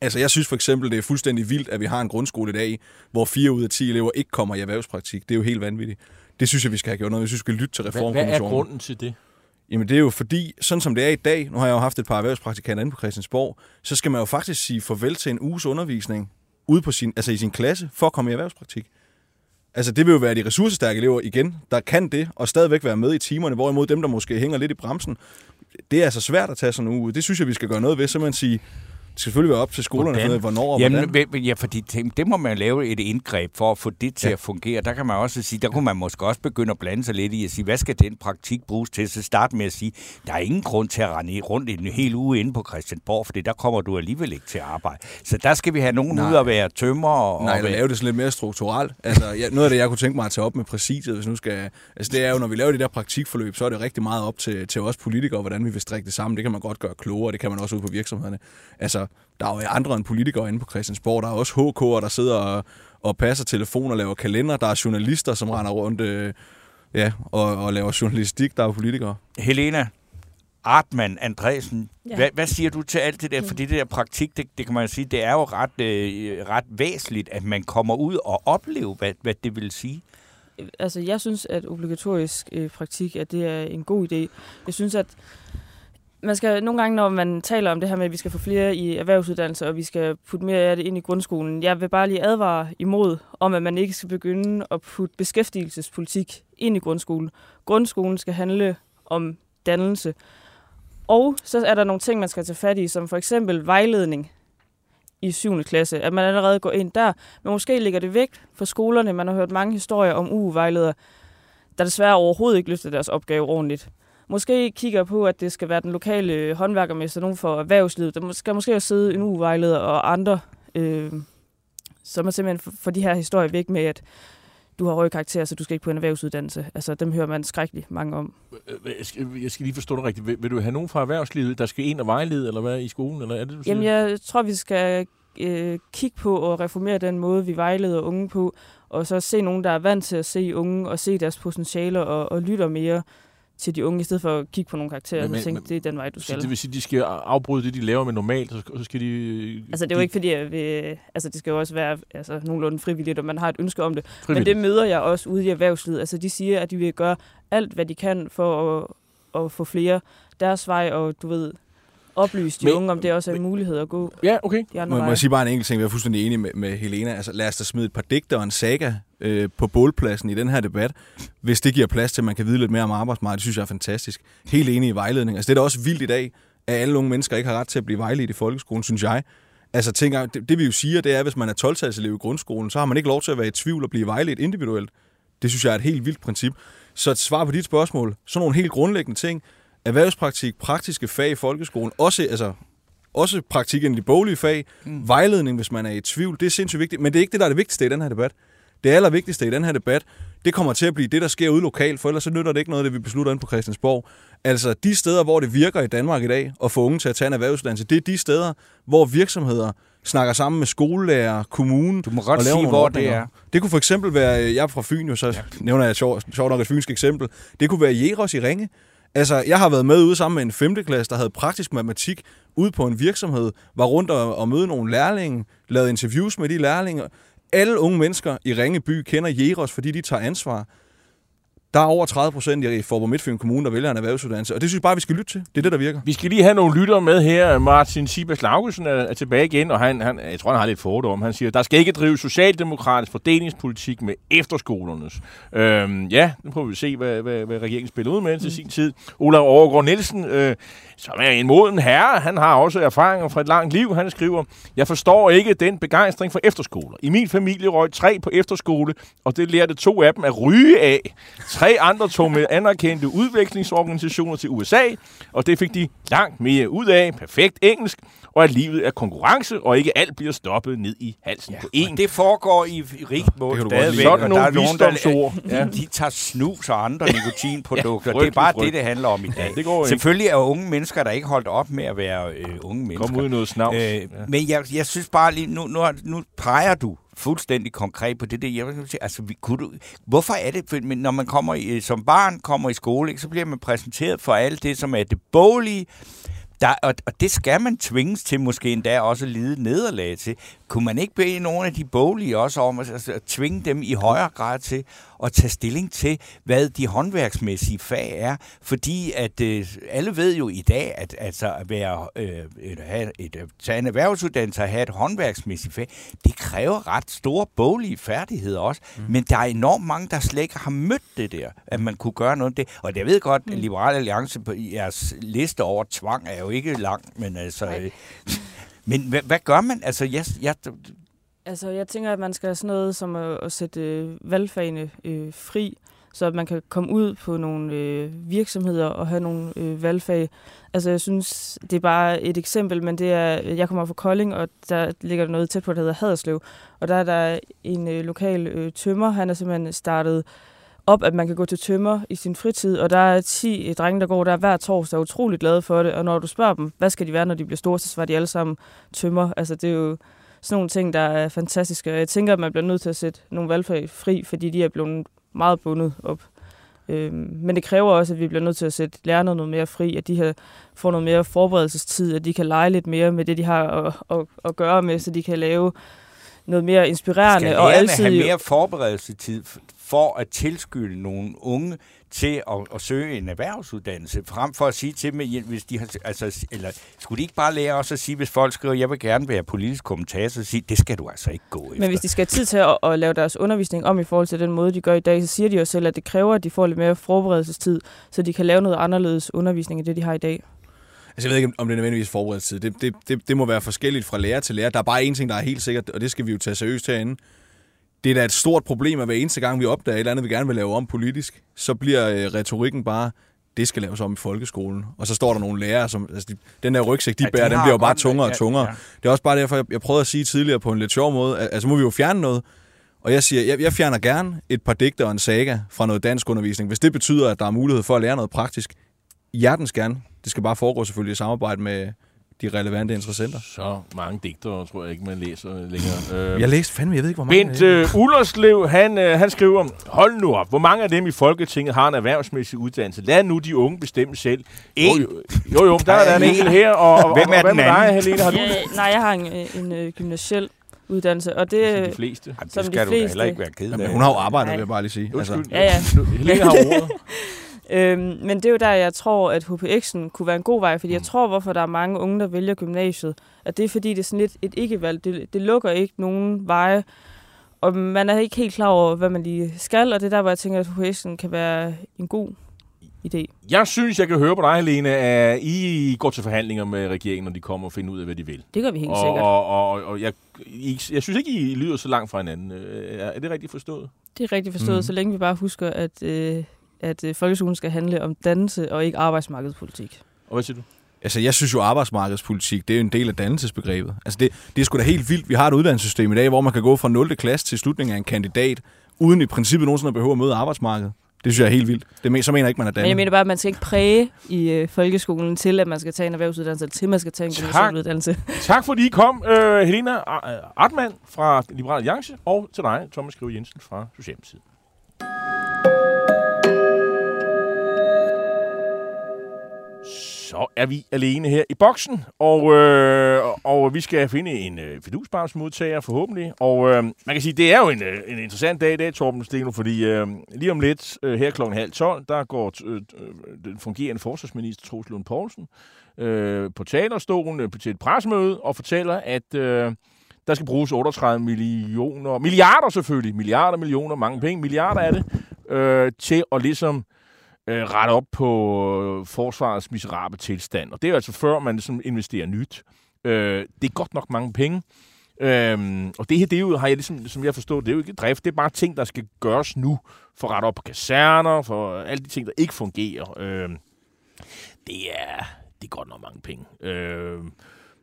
Altså, jeg synes for eksempel, det er fuldstændig vildt, at vi har en grundskole i dag, hvor 4 ud af 10 elever ikke kommer i erhvervspraktik. Det er jo helt vanvittigt. Det synes jeg, vi skal have gjort noget. Jeg synes, vi skal lytte til Hvad, hvad Reformkommissionen. er grunden til det? Jamen det er jo fordi, sådan som det er i dag, nu har jeg jo haft et par erhvervspraktikanter inde på Christiansborg, så skal man jo faktisk sige farvel til en uges undervisning ude på sin, altså i sin klasse for at komme i erhvervspraktik. Altså det vil jo være de ressourcestærke elever igen, der kan det, og stadigvæk være med i timerne, hvorimod dem, der måske hænger lidt i bremsen, det er altså svært at tage sådan en uge. Det synes jeg, vi skal gøre noget ved, så man sige, det skal selvfølgelig være op til skolerne, Hvordan? at vide, hvornår og Jamen, hvordan. ja, fordi det, det må man lave et indgreb for at få det til ja. at fungere. Der kan man også sige, der kunne man måske også begynde at blande sig lidt i at sige, hvad skal den praktik bruges til? Så start med at sige, der er ingen grund til at rende rundt en hel uge inde på Christiansborg, for der kommer du alligevel ikke til at arbejde. Så der skal vi have nogen Nej. ud og være tømmer og, Nej, eller lave det sådan lidt mere strukturelt. Altså, ja, noget af det, jeg kunne tænke mig at tage op med præsidiet, hvis nu skal... Altså, det er jo, når vi laver de der praktikforløb, så er det rigtig meget op til, til os politikere, hvordan vi vil strikke det sammen. Det kan man godt gøre klogere, det kan man også ud på virksomhederne. Altså, der er jo andre end politikere inde på Christiansborg. Der er også HK'er, der sidder og, og passer telefon og laver kalender. Der er journalister, som render rundt øh, ja, og, og laver journalistik. Der er jo politikere. Helena Artmann Andresen, ja. Hvad, hvad siger du til alt det der? Fordi det der praktik, det, det kan man jo sige, det er jo ret, øh, ret væsentligt, at man kommer ud og oplever, hvad, hvad det vil sige. altså, jeg synes, at obligatorisk øh, praktik, at det er en god idé. Jeg synes, at man skal nogle gange, når man taler om det her med, at vi skal få flere i erhvervsuddannelse, og vi skal putte mere af det ind i grundskolen, jeg vil bare lige advare imod, om at man ikke skal begynde at putte beskæftigelsespolitik ind i grundskolen. Grundskolen skal handle om dannelse. Og så er der nogle ting, man skal tage fat i, som for eksempel vejledning i 7. klasse, at man allerede går ind der. Men måske ligger det væk for skolerne. Man har hørt mange historier om UU-vejledere, der desværre overhovedet ikke løfter deres opgave ordentligt. Måske kigger på, at det skal være den lokale håndværkermester, nogen for erhvervslivet. Der skal måske også sidde en UU-vejleder og andre, øh, så man simpelthen får de her historier væk med, at du har høje karakterer, så du skal ikke på en erhvervsuddannelse. Altså, dem hører man skrækkeligt mange om. Øh, Jeg skal, jeg skal lige forstå det rigtigt. Vil, vil du have nogen fra erhvervslivet, der skal ind og vejlede, eller hvad, i skolen? Eller er det, du siger? Jamen, jeg tror, vi skal øh, kigge på og reformere den måde, vi vejleder unge på, og så se nogen, der er vant til at se unge og se deres potentialer og, og lytter mere til de unge, i stedet for at kigge på nogle karakterer Men- men, og men- tænke, men- det er den vej, du skal. det vil sige, at de skal afbryde det, de laver med normalt, så så skal de... Altså, det er jo ikke fordi, at vi, altså, det skal jo også være altså, nogenlunde frivilligt, og man har et ønske om det. Men frivilligt. det møder jeg også ude i erhvervslivet. Altså, de siger, at de vil gøre alt, hvad de kan for at, at få flere deres vej, og du ved, oplyse de Men- unge, om det også er en mulighed at gå Ja, okay. de andre Må, må jeg sige bare en enkelt ting, jeg er fuldstændig enig med, med Helena. Altså, lad os da smide et par digter og en saga øh, på bålpladsen i den her debat, hvis det giver plads til, at man kan vide lidt mere om arbejdsmarkedet. Det synes jeg er fantastisk. Helt enig i vejledning. Altså, det er da også vildt i dag, at alle unge mennesker ikke har ret til at blive vejledt i folkeskolen, synes jeg. Altså, tænker, det, det vi jo siger, det er, at hvis man er 12-talselev i grundskolen, så har man ikke lov til at være i tvivl og blive vejledt individuelt. Det synes jeg er et helt vildt princip. Så et svar på dit spørgsmål, sådan nogle helt grundlæggende ting, erhvervspraktik, praktiske fag i folkeskolen, også, altså, også praktik i de boglige fag, mm. vejledning, hvis man er i tvivl, det er sindssygt vigtigt. Men det er ikke det, der er det vigtigste i den her debat. Det allervigtigste i den her debat, det kommer til at blive det, der sker ude lokalt, for ellers så nytter det ikke noget, det vi beslutter inde på Christiansborg. Altså de steder, hvor det virker i Danmark i dag, at få unge til at tage en erhvervsuddannelse, det er de steder, hvor virksomheder snakker sammen med skolelærer, kommunen. Du må godt sige, hvor det ordninger. er. Det kunne for eksempel være, jeg er fra Fyn, jo, så ja. nævner jeg sjovt sjov nok et fynsk eksempel. Det kunne være Jeros i Ringe. Altså, jeg har været med ude sammen med en 5. klasse, der havde praktisk matematik ude på en virksomhed, var rundt og, og møde nogle lærlinge, lavede interviews med de lærlinge. Alle unge mennesker i Ringeby kender Jeros, fordi de tager ansvar. Der er over 30 procent i Forborg Midtfyn Kommune, der vælger en erhvervsuddannelse, og det synes jeg bare, vi skal lytte til. Det er det, der virker. Vi skal lige have nogle lytter med her. Martin Sibas Laugesen er, tilbage igen, og han, han, jeg tror, han har lidt fordom. Han siger, der skal ikke drive socialdemokratisk fordelingspolitik med efterskolernes. Øhm, ja, nu prøver vi at se, hvad, hvad, hvad regeringen spiller ud med til sin tid. Olav Overgaard Nielsen, øh, som er en moden herre, han har også erfaringer fra et langt liv. Han skriver, jeg forstår ikke den begejstring for efterskoler. I min familie røg tre på efterskole, og det lærte to af dem at ryge af. Tre andre tog med anerkendte udviklingsorganisationer til USA, og det fik de langt mere ud af. Perfekt engelsk, og at livet er konkurrence, og ikke alt bliver stoppet ned i halsen ja, på én. Og det foregår i rigt mål stadigvæk. Sådan der nogle er nogen, der, visdomsord. ja. de tager snus og andre nikotinprodukter. Ja, det er bare frygtelig, det, det handler om i dag. det går. Selvfølgelig er unge mennesker, der ikke holdt op med at være øh, unge mennesker. Kom ud i noget snavs. Øh, Ja. Men jeg, jeg synes bare lige, nu, nu, nu peger du fuldstændig konkret på det der. Jeg vil sige, altså, vi, kunne du, hvorfor er det, for, men når man kommer i, øh, som barn kommer i skole, ikke, så bliver man præsenteret for alt det, som er det boglige, der, og, og det skal man tvinges til måske endda også lide nederlag til. Kunne man ikke bede nogle af de boglige også om at, altså, at tvinge dem i højere grad til at tage stilling til, hvad de håndværksmæssige fag er? Fordi at øh, alle ved jo i dag, at altså, at være, øh, et, have et, tage en erhvervsuddannelse og have et håndværksmæssigt fag, det kræver ret store boglige færdigheder også. Mm. Men der er enormt mange, der slet ikke har mødt det der, at man kunne gøre noget af det. Og jeg ved godt, at Liberal Alliance på jeres liste over tvang er jo ikke lang, men altså... Øh, men hvad, hvad gør man? Altså, jeg, jeg, Altså, jeg tænker, at man skal have sådan noget som at, at sætte øh, valgfagene øh, fri, så at man kan komme ud på nogle øh, virksomheder og have nogle øh, valgfag. Altså, jeg synes, det er bare et eksempel, men det er, jeg kommer fra Kolding, og der ligger noget tæt på, der hedder Haderslev. Og der er der en øh, lokal øh, tømmer, han er simpelthen startet op, at man kan gå til tømmer i sin fritid, og der er 10 drenge, der går der hver torsdag, og er utrolig glade for det, og når du spørger dem, hvad skal de være, når de bliver store, så svarer de alle sammen tømmer. Altså, det er jo sådan nogle ting, der er fantastiske, og jeg tænker, at man bliver nødt til at sætte nogle valgfag fri, fordi de er blevet meget bundet op. Øhm, men det kræver også, at vi bliver nødt til at sætte lærerne noget mere fri, at de her får noget mere forberedelsestid, at de kan lege lidt mere med det, de har at, at, at gøre med, så de kan lave noget mere inspirerende skal og altid... have mere forberedelsestid for at tilskynde nogle unge til at, at søge en erhvervsuddannelse, frem for at sige til dem, hvis de har, altså, eller skulle de ikke bare lære også at sige, hvis folk skriver, jeg vil gerne være politisk kommentator, så sige, det skal du altså ikke gå efter. Men hvis de skal have tid til at, at lave deres undervisning om i forhold til den måde, de gør i dag, så siger de jo selv, at det kræver, at de får lidt mere forberedelsestid, så de kan lave noget anderledes undervisning end det, de har i dag. Altså, jeg ved ikke, om det er nødvendigvis forberedelsestid. Det, det, det, det må være forskelligt fra lærer til lærer. Der er bare en ting, der er helt sikkert, og det skal vi jo tage seriøst herinde. Det er da et stort problem, at hver eneste gang, vi opdager et eller andet, vi gerne vil lave om politisk, så bliver øh, retorikken bare, det skal laves om i folkeskolen. Og så står der nogle lærere, som, altså de, den der rygsæk, de Ja, ja, de bærer, den bliver jo bare tungere ja, og tungere. ja. Det er også bare derfor, jeg, jeg prøvede at sige tidligere på en lidt sjov måde, at, altså må vi jo fjerne noget. Og jeg siger, jeg, jeg fjerner gerne et par digter og en saga fra noget dansk undervisning, hvis det betyder, at der er mulighed for at lære noget praktisk. Hjertens gerne. Det skal bare foregå selvfølgelig i samarbejde med de relevante interessenter. Så mange digtere, tror jeg ikke, man læser længere. Øh, Jeg læste fandme, jeg ved ikke, hvor mange. Bent øh, Ullerslev, han, øh, han skriver, hold nu op, hvor mange af dem i Folketinget har en erhvervsmæssig uddannelse? Lad nu de unge bestemme selv. En. Jo, jo, jo, jo der er der en en. enkelt her, og, og, Hvem er og, hvad den med dig, anden? Helene? Har du Ja, nej, jeg har en, øh, en, en gymnasiel uddannelse, og det... det? De fleste. Jamen, som det de skal du da fleste. heller ikke være ked Jamen, af. hun har jo arbejdet, Nej. vil jeg bare lige sige. Altså, Undskyld. Ja, ja. Nu- Helene har ordet. Øhm, men det er jo der, jeg tror, at HPX'en kunne være en god vej, fordi jeg tror, hvorfor der er mange unge, der vælger gymnasiet, at det er fordi, det er sådan lidt et ikke-valg. Det, det lukker ikke nogen veje, og man er ikke helt klar over, hvad man lige skal, og det er der, hvor jeg tænker, at HPX'en kan være en god idé. Jeg synes, jeg kan høre på dig, Helene, at I går til forhandlinger med regeringen, når de kommer og finder ud af, hvad de vil. Det gør vi helt Og, sikkert. og, og, og jeg, I, jeg synes ikke, I lyder så langt fra hinanden. Øh, Er er det rigtigt forstået? Det er rigtigt forstået, mm. så længe vi bare husker, at, øh, at øh, folkeskolen skal handle om dannelse og ikke arbejdsmarkedspolitik. Og hvad siger du? altså, jeg synes jo, arbejdsmarkedspolitik, det er jo en del af dannelsesbegrebet. Altså, det, det er sgu da helt vildt. Vi har et uddannelsessystem i dag, hvor man kan gå fra 0. klasse til slutningen af en kandidat, uden i princippet nogensinde at behøve at møde arbejdsmarkedet. Det synes jeg er helt vildt. Det men, så mener jeg ikke, man er Men jeg dannet. mener bare, at man skal ikke præge i øh, folkeskolen til, at man skal tage en erhvervsuddannelse, eller til man skal tage en Tak. gymnasieuddannelse. Tak fordi I kom, øh, Helena Artmann fra Liberal Alliance, og til dig, Thomas Skrive Jensen fra Socialdemokratiet. Så er vi alene her i boksen, og, øh, og vi skal finde en øh, fidusbarnsmodtager forhåbentlig. Og øh, man kan sige, det er jo en, øh, en interessant dag i dag, Torben Steno, fordi øh, lige om lidt, øh, her klokken halv 12, der går øh, den fungerende forsvarsminister Troels Lund Poulsen øh, på talerstolen øh, til et presmøde og fortæller, at øh, der skal bruges 38 millioner, milliarder selvfølgelig, milliarder, millioner, mange penge, milliarder er det, øh, til at ligesom øh, rette op på øh, forsvarets miserable tilstand. Og det er altså før, man ligesom investerer nyt. Øh, det er godt nok mange penge. Øhm, og det her, det er jo, har jeg ligesom, som jeg forstår, det er jo ikke drift, det er bare ting, der skal gøres nu, for at rette op på kaserner, for alle de ting, der ikke fungerer. Øhm, det er, det er godt nok mange penge. Øhm,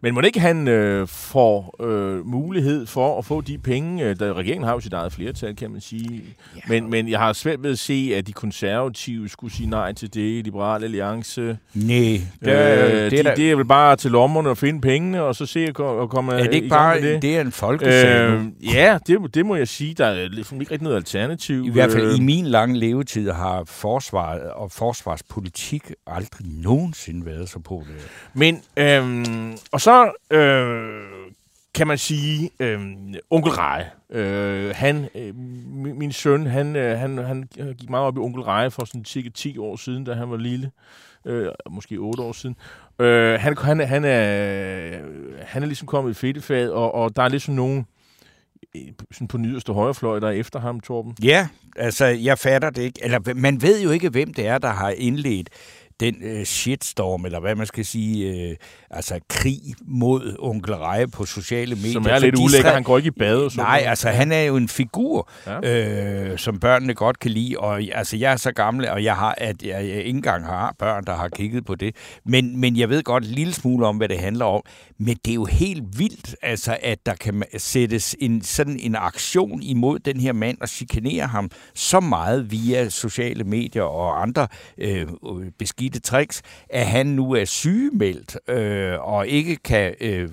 men må ikke han øh, får øh, mulighed for at få de penge, øh, da regeringen har jo sit eget flertal, kan man sige. Ja. Men, men jeg har svært ved at se, at de konservative skulle sige nej til det, Liberale Alliance. Nej. Det, øh, det, er de, det er vel bare til lommerne at finde pengene, og så se at komme Er det ikke bare det? det er en folkesag øh, Ja, det, det må jeg sige. Der er ligesom ikke rigtig noget alternativ. I hvert fald i min lange levetid har forsvaret og forsvarspolitik aldrig nogensinde været så på det. Men, øh, og så øh, kan man sige, øh, onkel Reje, øh, han, øh, min, søn, han, øh, han, han øh, gik meget op i onkel Reje for sådan cirka 10 år siden, da han var lille. Øh, måske 8 år siden. Øh, han, han, han, er, han er ligesom kommet i fedtefad, og, og der er ligesom nogen øh, sådan på nyderste højrefløj, der er efter ham, Torben. Ja, altså jeg fatter det ikke. Eller man ved jo ikke, hvem det er, der har indledt den øh, shitstorm, eller hvad man skal sige, øh, altså krig mod onkel Reje på sociale medier. Som er lidt ulækker, han går ikke i bad. Så nej, altså han er jo en figur, ja. øh, som børnene godt kan lide, og altså jeg er så gammel, og jeg har, at jeg, jeg ikke engang har børn, der har kigget på det, men, men jeg ved godt en lille smule om, hvad det handler om, men det er jo helt vildt, altså at der kan sættes en sådan en aktion imod den her mand og chikanere ham så meget via sociale medier og andre øh, beskidte beskidte tricks, at han nu er sygemeldt øh, og ikke kan øh,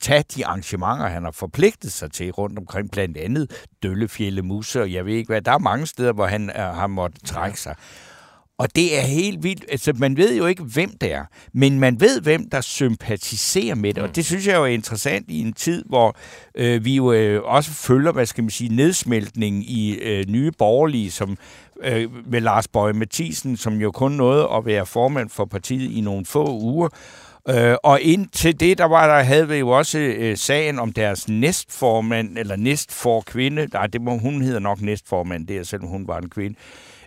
tage de arrangementer, han har forpligtet sig til rundt omkring, blandt andet Døllefjælde Musse, og jeg ved ikke hvad. Der er mange steder, hvor han er, har måttet trække sig. Og det er helt vildt. Altså, man ved jo ikke, hvem det er, men man ved, hvem der sympatiserer med det. Og det synes jeg jo er interessant i en tid, hvor øh, vi jo øh, også følger, hvad skal man sige, nedsmeltning i øh, nye borgerlige, som øh, med Lars Bøje Mathisen, som jo kun nåede at være formand for partiet i nogle få uger. Øh, og indtil det, der var der, havde vi jo også øh, sagen om deres næstformand, eller næstfor kvinde, nej, det må, hun hedder nok næstformand, det er selvom hun var en kvinde,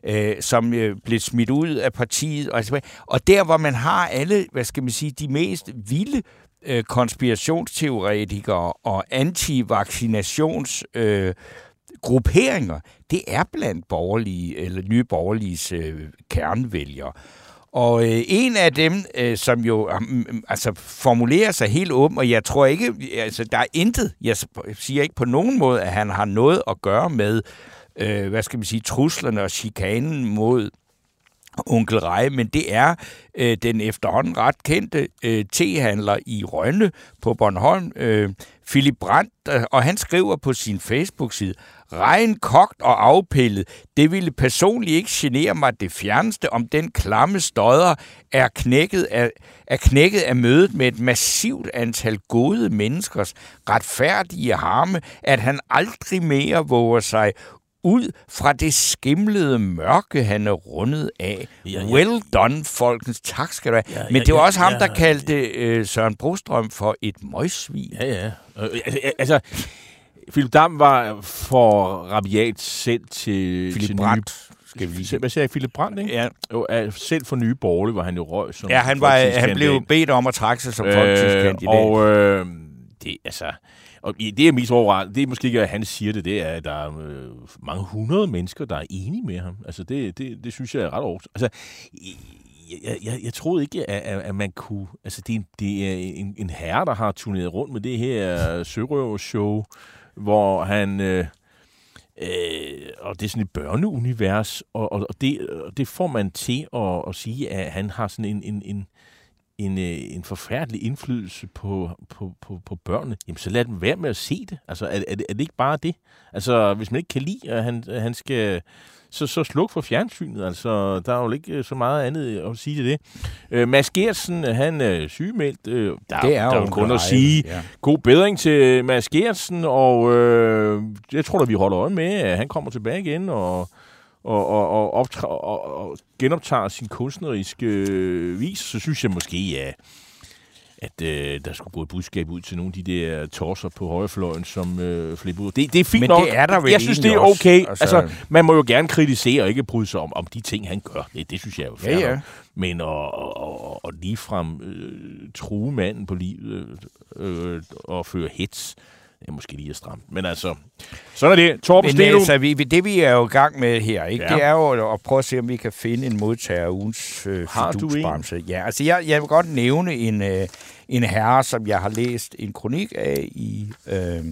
øh, som øh, blev smidt ud af partiet. Og, og der, hvor man har alle, hvad skal man sige, de mest vilde øh, konspirationsteoretikere og antivaccinations... Øh, grupperinger, det er blandt borgerlige, eller nye borgerliges øh, kernevælgere. Og øh, en af dem, øh, som jo øh, altså formulerer sig helt åben, og jeg tror ikke, altså der er intet, jeg siger ikke på nogen måde, at han har noget at gøre med, øh, hvad skal man sige, truslerne og chikanen mod onkel Rej, men det er øh, den efterhånden ret kendte øh, tehandler i Rønne på Bornholm, øh, Philip Brandt, øh, og han skriver på sin Facebook-side, Regn kogt og afpillet, det ville personligt ikke genere mig det fjerneste, om den klamme støder er knækket af, er knækket af mødet med et massivt antal gode menneskers retfærdige harme, at han aldrig mere våger sig ud fra det skimlede mørke, han er rundet af. Ja, ja. Well done, folkens. Tak skal du have. Ja, Men det var ja, også ham, der ja, kaldte øh, Søren Brostrøm for et møgsvin. Ja, ja. Øh, altså, altså Philip Dam var for rabiat selv til... Philip til Brandt. Skal vi lige... Hvad siger jeg? Philip Brandt, ikke? Ja. Jo, selv for nye borgerlige var han jo røg som Ja, han, var, han blev bedt om at trække sig som øh, folketingskandidat. Og øh, det, altså... Og det er mest overraskende, det er måske ikke, at han siger det, det er, at der er øh, mange hundrede mennesker, der er enige med ham. Altså, det, det, det synes jeg er ret overraskende. Altså, jeg, jeg, jeg troede ikke, at, at man kunne... Altså, det er, det er en, en herre, der har turneret rundt med det her sørøvershow, hvor han... Øh, øh, og det er sådan et børneunivers, og, og, og det, det får man til at, at sige, at han har sådan en, en, en en, øh, en forfærdelig indflydelse på, på, på, på børnene, jamen så lad dem være med at se det. Altså, er, er, det, er det ikke bare det? Altså, hvis man ikke kan lide, at han, han skal så, så sluk for fjernsynet. Altså, der er jo ikke øh, så meget andet at sige til det. Øh, Mads Gertsen, han er sygemeldt. Øh, der, Det er der jo kun at sige ja. god bedring til Mads Gertsen, og øh, jeg tror da, vi holder øje med, at han kommer tilbage igen, og og, og, og, optræ- og, og genoptager sin kunstneriske øh, vis, så synes jeg måske, ja, at øh, der skulle gå et budskab ud til nogle af de der torser på højrefløjen, som øh, flipper ud. Det, det er fint Men nok. det er der vel Jeg synes, det er også. okay. Altså- Altså, man må jo gerne kritisere og ikke bryde sig om, om de ting, han gør. Det, det synes jeg er jo fair Ja, ja. nok. Men at, at, at ligefrem øh, true manden på livet øh, og føre hits, er måske lige at stramme. Men altså, sådan er det. Torben Men Steno. altså, vi, det vi er jo i gang med her, ikke? Ja. det er jo at prøve at se, om vi kan finde en modtager af ugens øh, Har du en? Ja, altså jeg, jeg vil godt nævne en, øh, en herre, som jeg har læst en kronik af i øh,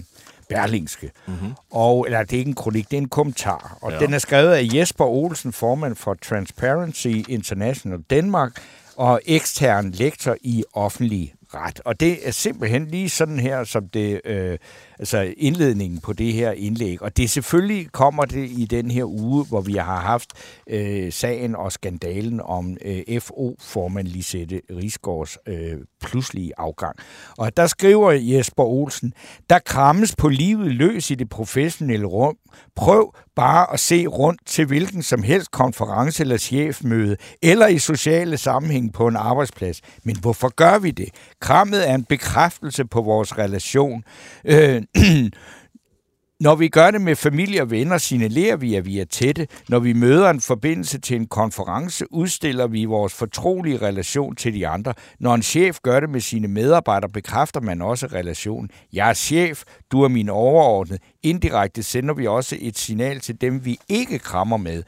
Berlingske. Mm-hmm. Og, eller det er ikke en kronik, det er en kommentar. Og Ja. ja. den er skrevet af Jesper Olsen, formand for Transparency International Danmark, og ekstern lektor i offentlig ret. Og det er simpelthen lige sådan her, som det, øh, altså indledningen på det her indlæg. Og det selvfølgelig kommer det i den her uge, hvor vi har haft øh, sagen og skandalen om øh, FO-formand Lisette Rigsgaards øh, pludselige afgang. Og der skriver Jesper Olsen, der krammes på livet løs i det professionelle rum. Prøv bare at se rundt til hvilken som helst konference eller chefmøde, eller i sociale sammenhæng på en arbejdsplads. Men hvorfor gør vi det? Krammet er en bekræftelse på vores relation. Øh, når vi gør det med familie og venner, signalerer vi, at vi er tætte. Når vi møder en forbindelse til en konference, udstiller vi vores fortrolige relation til de andre. Når en chef gør det med sine medarbejdere, bekræfter man også relationen. Jeg er chef, du er min overordnede. Indirekte sender vi også et signal til dem, vi ikke krammer med.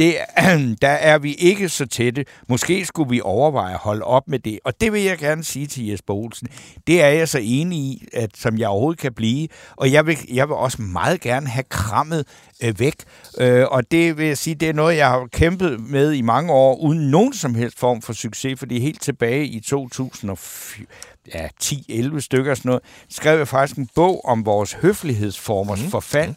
Det, der er vi ikke så tætte. Måske skulle vi overveje at holde op med det. Og det vil jeg gerne sige til Jesper Olsen. Det er jeg så enig i, at, som jeg overhovedet kan blive. Og jeg vil, jeg vil også meget gerne have krammet øh, væk. Øh, og det vil jeg sige, det er noget, jeg har kæmpet med i mange år, uden nogen som helst form for succes, fordi helt tilbage i 2010 ja, 10-11 stykker og sådan noget, skrev jeg faktisk en bog om vores høflighedsformers mm. forfald.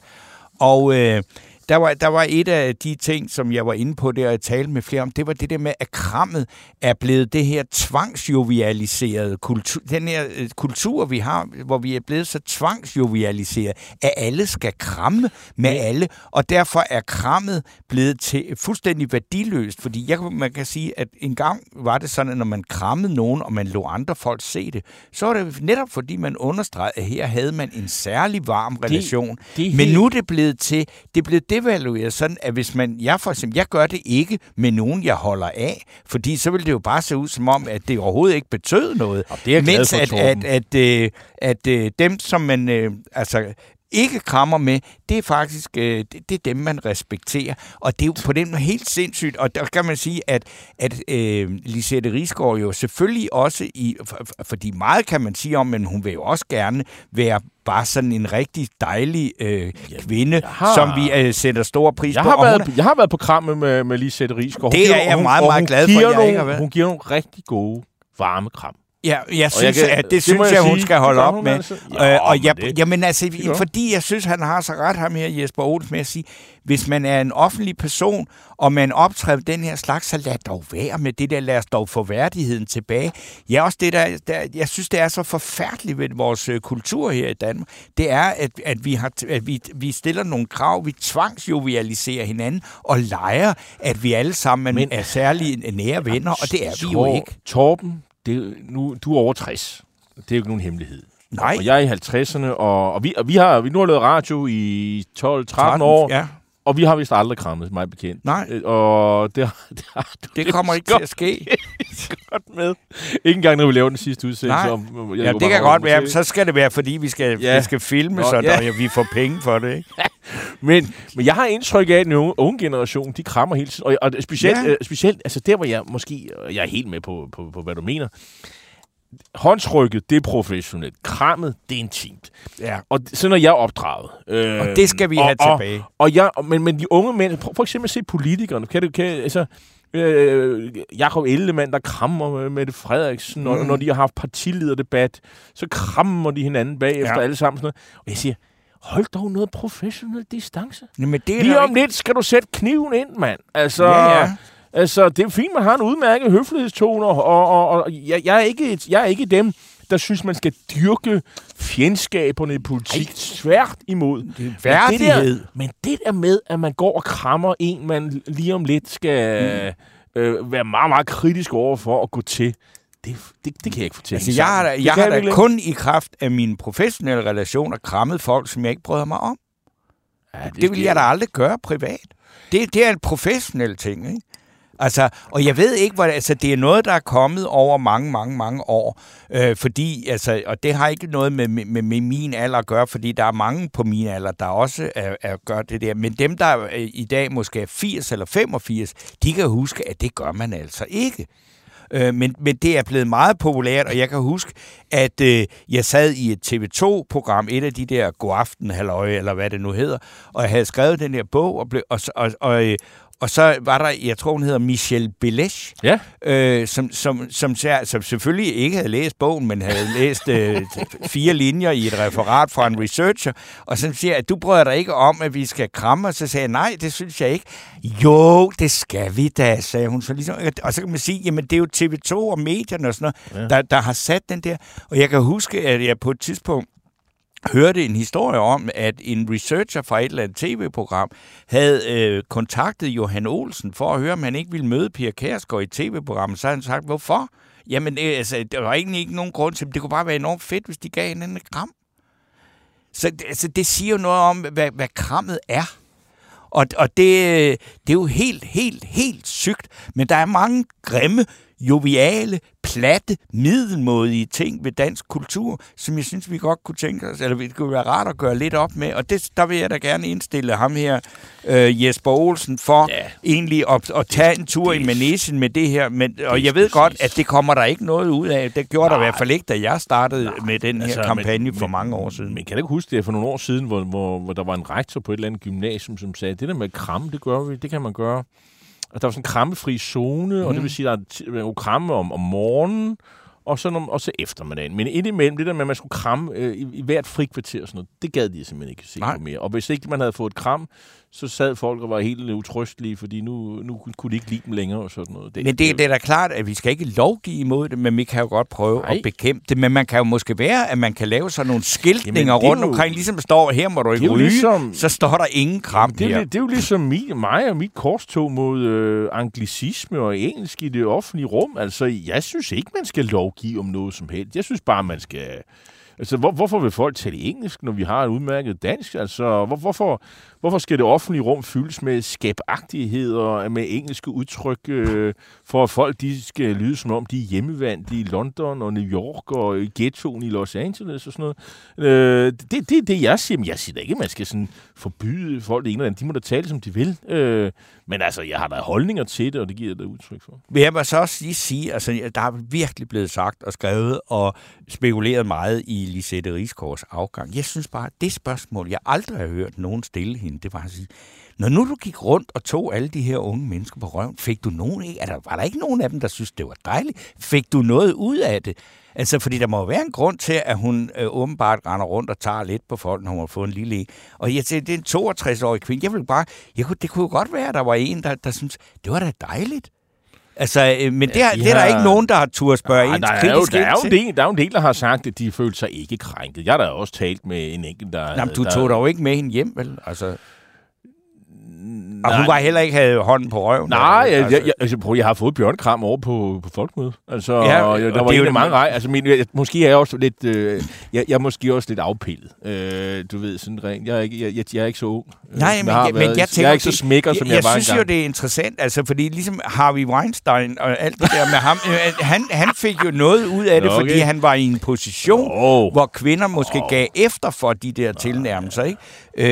Og øh, der var, der var et af de ting, som jeg var inde på der, og talte med flere om, det var det der med, at krammet er blevet det her tvangsjovialiserede kultur, den her øh, kultur, vi har, hvor vi er blevet så tvangsjovialiseret, at alle skal kramme med alle, og derfor er krammet blevet til fuldstændig værdiløst, fordi jeg, man kan sige, at en gang var det sådan, at når man krammede nogen, og man lå andre folk se det, så var det netop fordi, man understregede, at her havde man en særlig varm relation. det er Men nu er det blevet til, det er blevet devalueret sådan, at hvis man, jeg for eksempel, jeg gør det ikke med nogen, jeg holder af, fordi så vil det jo bare se ud som om, at det overhovedet ikke betød noget. Og det er jeg glad Mens for, at, at, at, øh, at øh, dem, som man øh, altså ikke krammer med, det er faktisk øh, det, det er dem, man respekterer. Og det er jo på den måde helt sindssygt. Og der kan man sige, at, at øh, Lisette Risgaard jo selvfølgelig også, i, for, for- fordi meget kan man sige om, men hun vil jo også gerne være bare sådan en rigtig dejlig øh, kvinde, har- som vi øh, sætter stor pris Jeg på. har, Og hun været, jeg har været på krammet med, med Lisette Risgaard. Hun Det giver- er jeg hun- meget, meget hun glad for, at jeg ikke har nogle, været. Hun giver nogle rigtig gode, varme kram. Ja, jeg synes, jeg kan- at det, det synes jeg, jeg hun sige. skal holde op hun med. altså. Ja, Ja, og men jeg, det- jamen altså, det fordi jeg synes, han har så ret ham her, Jesper Olsen, med at sige, hvis man er en offentlig person, og man optræder den her slags, så lad dog være med det der, lad os dog få værdigheden tilbage. Ja, også det der, der jeg synes, det er så forfærdeligt ved vores øh, kultur her i Danmark, det er, at, at, vi, har, at vi, vi stiller nogle krav, vi tvangsjovialiserer hinanden, og leger, at vi alle sammen Men- er særlige nære venner, og det er vi jo ikke. Torben, det, nu, du er over 60. Det er jo ikke nogen hemmelighed. Nej. Og jeg er i 50'erne, og, og, vi, og vi har vi nu har lavet radio i 12-13 år, Ja, og vi har vist aldrig krammet, mig bekendt. Nej. Øh, Og det, det har du det kommer ikke til at ske. godt med. Ikke engang, når vi laver den sidste udsendelse. Nej. Om, Ja, det kan godt være. Så skal det være, fordi vi skal, Ja. ja. vi skal filme, Nå, så ja. der, vi får penge for det. Ikke? Men, men jeg har indtryk af, at den unge, unge generation, de krammer hele tiden. Og, og specielt, Ja. øh, specielt, altså der, hvor jeg måske, jeg er helt med på, på, på hvad du mener, håndtrykket, det er professionelt. Krammet, det er intimt. Ja. Og sådan er jeg opdraget. Øh, Og det skal vi have og, tilbage. Og, og jeg, men, men de unge mænd, prøv for eksempel at se politikerne. Kan du, kan, altså, øh, Jakob Ellemann, der krammer med Mette Frederiksen, mm. og når de har haft partilederdebat, så krammer de hinanden bagefter Ja. alle sammen. Sådan noget. Og jeg siger, hold dog noget professionel distance. Jamen, det er Lige om ikke- lidt skal du sætte kniven ind, mand. Altså, Ja, ja. Altså det er fint, man har en udmærket høflighedstone, og, og, og, jeg, jeg, er ikke, jeg er ikke dem, der synes, man skal dyrke fjendskaberne i politik. Svært imod. Det er Men det, værdighed. der, men det der med, at man går og krammer en, man lige om lidt skal mm. øh, være meget, meget kritisk over for at gå til, det, det, det kan jeg ikke fortælle. Altså, jeg har da, jeg har da kun i kraft af mine professionelle relationer krammet folk, som jeg ikke bryder mig om. ja, Det vil jeg da aldrig gøre privat. Det, det er en professionel ting, ikke? Altså, og jeg ved ikke, hvor altså, det er noget, der er kommet over mange, mange, mange år. Øh, fordi, altså, og det har ikke noget med, med, med, min alder at gøre, fordi der er mange på min alder, der også er, er, gør det der. Men dem, der øh, i dag måske er 80 eller 85, de kan huske, at det gør man altså ikke. Øh, men, men det er blevet meget populært, og jeg kan huske, at øh, jeg sad i et TV2-program, et af de der Godaften Halløj, eller hvad det nu hedder, og jeg havde skrevet den her bog, og, blev, og, og, og, øh, og så var der, jeg tror hun hedder Michelle Belesch, Ja. øh, som, som, som, som selvfølgelig ikke havde læst bogen, men havde læst øh, fire linjer i et referat fra en researcher, og som siger, at du bryder dig ikke om, at vi skal kramme, og så sagde jeg, nej, det synes jeg ikke. Jo, det skal vi da, sagde hun. Så ligesom, og så kan man sige, jamen det er jo TV2 og medierne og sådan noget, ja. der, der har sat den der. Og jeg kan huske, at jeg på et tidspunkt hørte en historie om, at en researcher fra et eller andet tv-program havde øh, kontaktet Johan Olsen for at høre, om han ikke ville møde Pia Kærsgaard i tv-programmet. Så havde han sagt, hvorfor? Jamen, øh, altså, der var egentlig ikke nogen grund til det. Det kunne bare være enormt fedt, hvis de gav hinanden et kram. Så altså, det siger jo noget om, hvad, hvad krammet er. Og, og det, øh, det er jo helt, helt, helt sygt. Men der er mange grimme, joviale, platte, middelmådige ting ved dansk kultur, som jeg synes, vi godt kunne tænke os, eller det kunne være rart at gøre lidt op med. Og det, der vil jeg da gerne indstille ham her, øh, Jesper Olsen, for ja. egentlig at, at tage en tur i Manesien med det her. Men, og jeg ved godt, at det kommer der ikke noget ud af. Det gjorde der i hvert fald ikke, da jeg startede Nej. med den her Altså, kampagne men- for mange år siden. Men kan du ikke huske det for nogle år siden, hvor, hvor, hvor der var en rektor på et eller andet gymnasium, som sagde, det der med at kramme, det gør vi, det kan man gøre. Og der var sådan en krammefri zone, mm. og det vil sige, at der er man kunne kramme om, om morgenen, og så, om, og så eftermiddagen. Men indimellem, det der med, at man skulle kramme øh, i, i hvert frikvarter og sådan noget, det gad de simpelthen ikke se Nej. på mere. Og hvis ikke man havde fået et kram, så sad folk og var helt utrøstelige, fordi nu, nu kunne de ikke lide dem længere og sådan noget. Men det, det er da klart, at vi skal ikke lovgive imod det, men vi kan jo godt prøve Nej. at bekæmpe det. Men man kan jo måske være, at man kan lave sådan nogle skiltninger Jamen, det er rundt jo- omkring, ligesom står, her må du det ikke ryge, ligesom- så står der ingen kram Det er, her. jo, det er jo ligesom mi, mig og mit korstog mod øh, anglicisme og engelsk i det offentlige rum. Altså, jeg synes ikke, man skal lovgive om noget som helst. Jeg synes bare, man skal... Altså, hvor, hvorfor vil folk tale engelsk, når vi har et udmærket dansk? Altså, hvor, hvorfor, hvorfor skal det offentlige rum fyldes med skabagtigheder, med engelske udtryk, øh, for at folk de skal lyde som om, de er hjemmevandt i London og New York og i ghettoen i Los Angeles og sådan noget? Øh, det, det er det, jeg siger. Men jeg siger da ikke, at man skal sådan forbyde folk det ene eller andet. De må da tale, som de vil. Øh, men altså, jeg har da holdninger til det, og det giver jeg da udtryk for. Men jeg må så også lige sige, altså, der er virkelig blevet sagt og skrevet og spekuleret meget i Lisette Rigsgaards afgang. Jeg synes bare, at det spørgsmål, jeg aldrig har hørt nogen stille hende, det var altså at sige, når nu du gik rundt og tog alle de her unge mennesker på røven, fik du nogen, ikke? altså, var der ikke nogen af dem, der synes, det var dejligt? Fik du noget ud af det? Altså, fordi der må jo være en grund til, at hun øh, åbenbart render rundt og tager lidt på folk, når hun har fået en lille en. Og jeg tænkte, det er en 62-årig kvinde. Jeg vil bare, jeg kunne, det kunne jo godt være, at der var en, der, der synes, det var da dejligt. Altså, øh, men det, er, de det er der har- ikke nogen, der har tur at spørge Ej, en der, er jo, kritisk der, er jo ind en del, der er jo en del, der har sagt, at de følte sig ikke krænket. Jeg har da også talt med en enkelt, der... Jamen, du der, tog dog ikke med hende hjem, vel? Altså, og hun var heller ikke havde hånden på røven. Nej, altså, jeg, jeg, jeg, altså, prøv, jeg har fået bjørnekram over på, på folkemødet. Altså, Ja, og og jeg, det der er var jo jo det, mange man- rej. Altså, min, jeg, måske er jeg også lidt, øh, jeg, jeg er måske også lidt afpillet. Øh, du ved, sådan rent. Jeg er ikke, jeg, jeg, jeg er ikke så ung. øh, Nej, men, jeg, men været. jeg tænker... jeg er ikke så det- smækker, som jeg, jeg var synes jo, det er interessant, altså, fordi ligesom Harvey Weinstein og alt det der med ham, øh, han, han fik jo noget ud af det, okay. fordi han var i en position, Åh. hvor kvinder måske gav efter for de der tilnærmelser, ikke?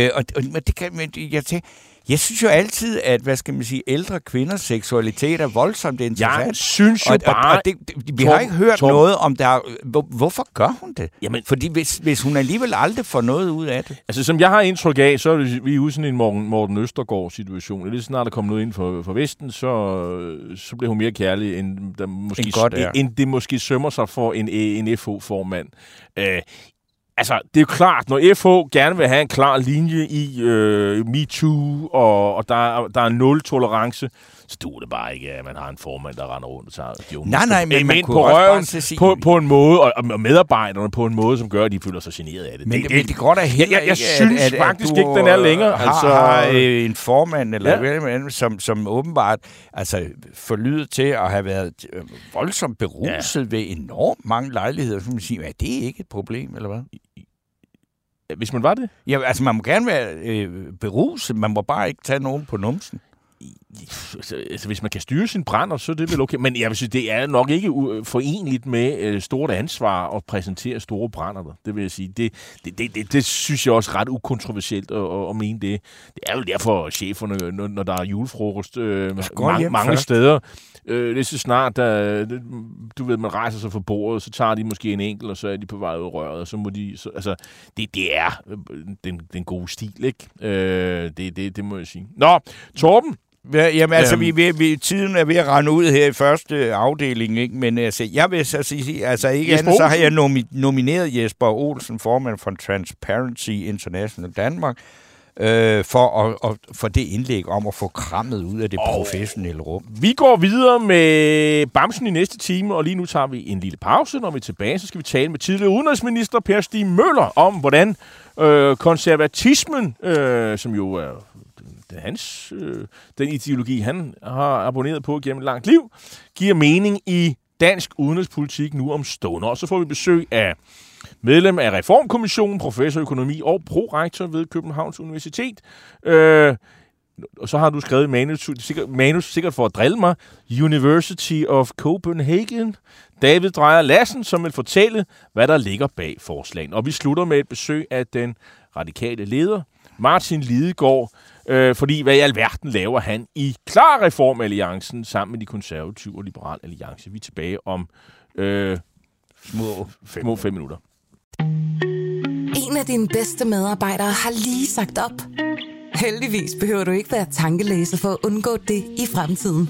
Øh, og, og det kan, men jeg tænker, Jeg synes jo altid, at hvad skal man sige, ældre kvinders seksualitet er voldsomt interessant. Jeg synes jo og, bare... Og, og det, det, vi har Torben, ikke hørt Torben. noget om, der, hvor, hvorfor gør hun det? Jamen- Fordi hvis, hvis hun alligevel aldrig får noget ud af det. Altså, som jeg har indtryk af, så er vi ude sådan en Morten, Morten Østergaard-situation. Lidt snart der kommer noget ind for, for Vesten, så, så bliver hun mere kærlig, end, der måske, End godt er. end det måske sømmer sig for en, en FH-formand. Øh, altså, det er jo klart, når FH gerne vil have en klar linje i øh, MeToo, og, og der, er- der er nul tolerance, så duer det bare ikke, at man har en formand, der render rundt og tager de unge Nej, nej, men man ind kunne på røven sige- på, på en måde, og, og medarbejderne på en måde, som gør, at de føler sig generet af det. Men det, det, men det går da heller jeg- jeg ikke, synes at, at, faktisk at ikke, den er længere. Har, Altså- har øh, en formand, eller Ja. ja. som, som åbenbart altså, forlyder til at have været øh, voldsomt beruset ja. ved enormt mange lejligheder. Så man sige, er det ikke et problem, eller hvad? Hvis man var det? Ja, altså man må gerne være øh, beruset, man må bare ikke tage nogen på numsen. Altså, hvis man kan styre sin brænder, så er det vel okay. Men jeg vil sige, det er nok ikke forenligt med øh, stort ansvar at præsentere store brænder. Der. Det vil jeg sige. Det, det, det, det, det synes jeg også er ret ukontroversielt at, at, at mene det. Det er jo derfor, cheferne, når, når der er julefrokost øh, mange, mange først. steder, øh, det er så snart, der, du ved, man rejser sig fra bordet, så tager de måske en enkelt, og så er de på vej ud af røret, og så må de... Så, altså, det, det er øh, den, den gode stil, ikke? Øh, det, det, det må jeg sige. Nå, Torben, Ja, jamen altså, Øhm. vi, vi, tiden er ved at rende ud her i første afdeling, ikke? men altså, jeg vil så sige, altså ikke Jesper andet, så har jeg nomi- nomineret Jesper Olsen, formand for Transparency International Danmark, øh, for, at, at, for det indlæg om at få krammet ud af det Og- professionelle rum. Vi går videre med Bamsen i næste time, og lige nu tager vi en lille pause. Når vi er tilbage, så skal vi tale med tidligere udenrigsminister Per Stig Møller om, hvordan øh, konservatismen, øh, som jo er hans, øh, den ideologi, han har abonneret på gennem et langt liv, giver mening i dansk udenrigspolitik nu om stående. Og så får vi besøg af medlem af Reformkommissionen, professor i økonomi og prorektor ved Københavns Universitet. Øh, og så har du skrevet manus, sikkert, manus sikkert for at drille mig, University of Copenhagen. David Drejer Lassen, som vil fortælle, hvad der ligger bag forslagen. Og vi slutter med et besøg af den radikale leder, Martin Lidegaard, øh, fordi hvad i alverden laver han i Klar Reformalliancen sammen med de konservative og liberal alliance. Vi er tilbage om øh, Små fem. små fem minutter. En af dine bedste medarbejdere har lige sagt op. Heldigvis behøver du ikke være tankelæser for at undgå det i fremtiden.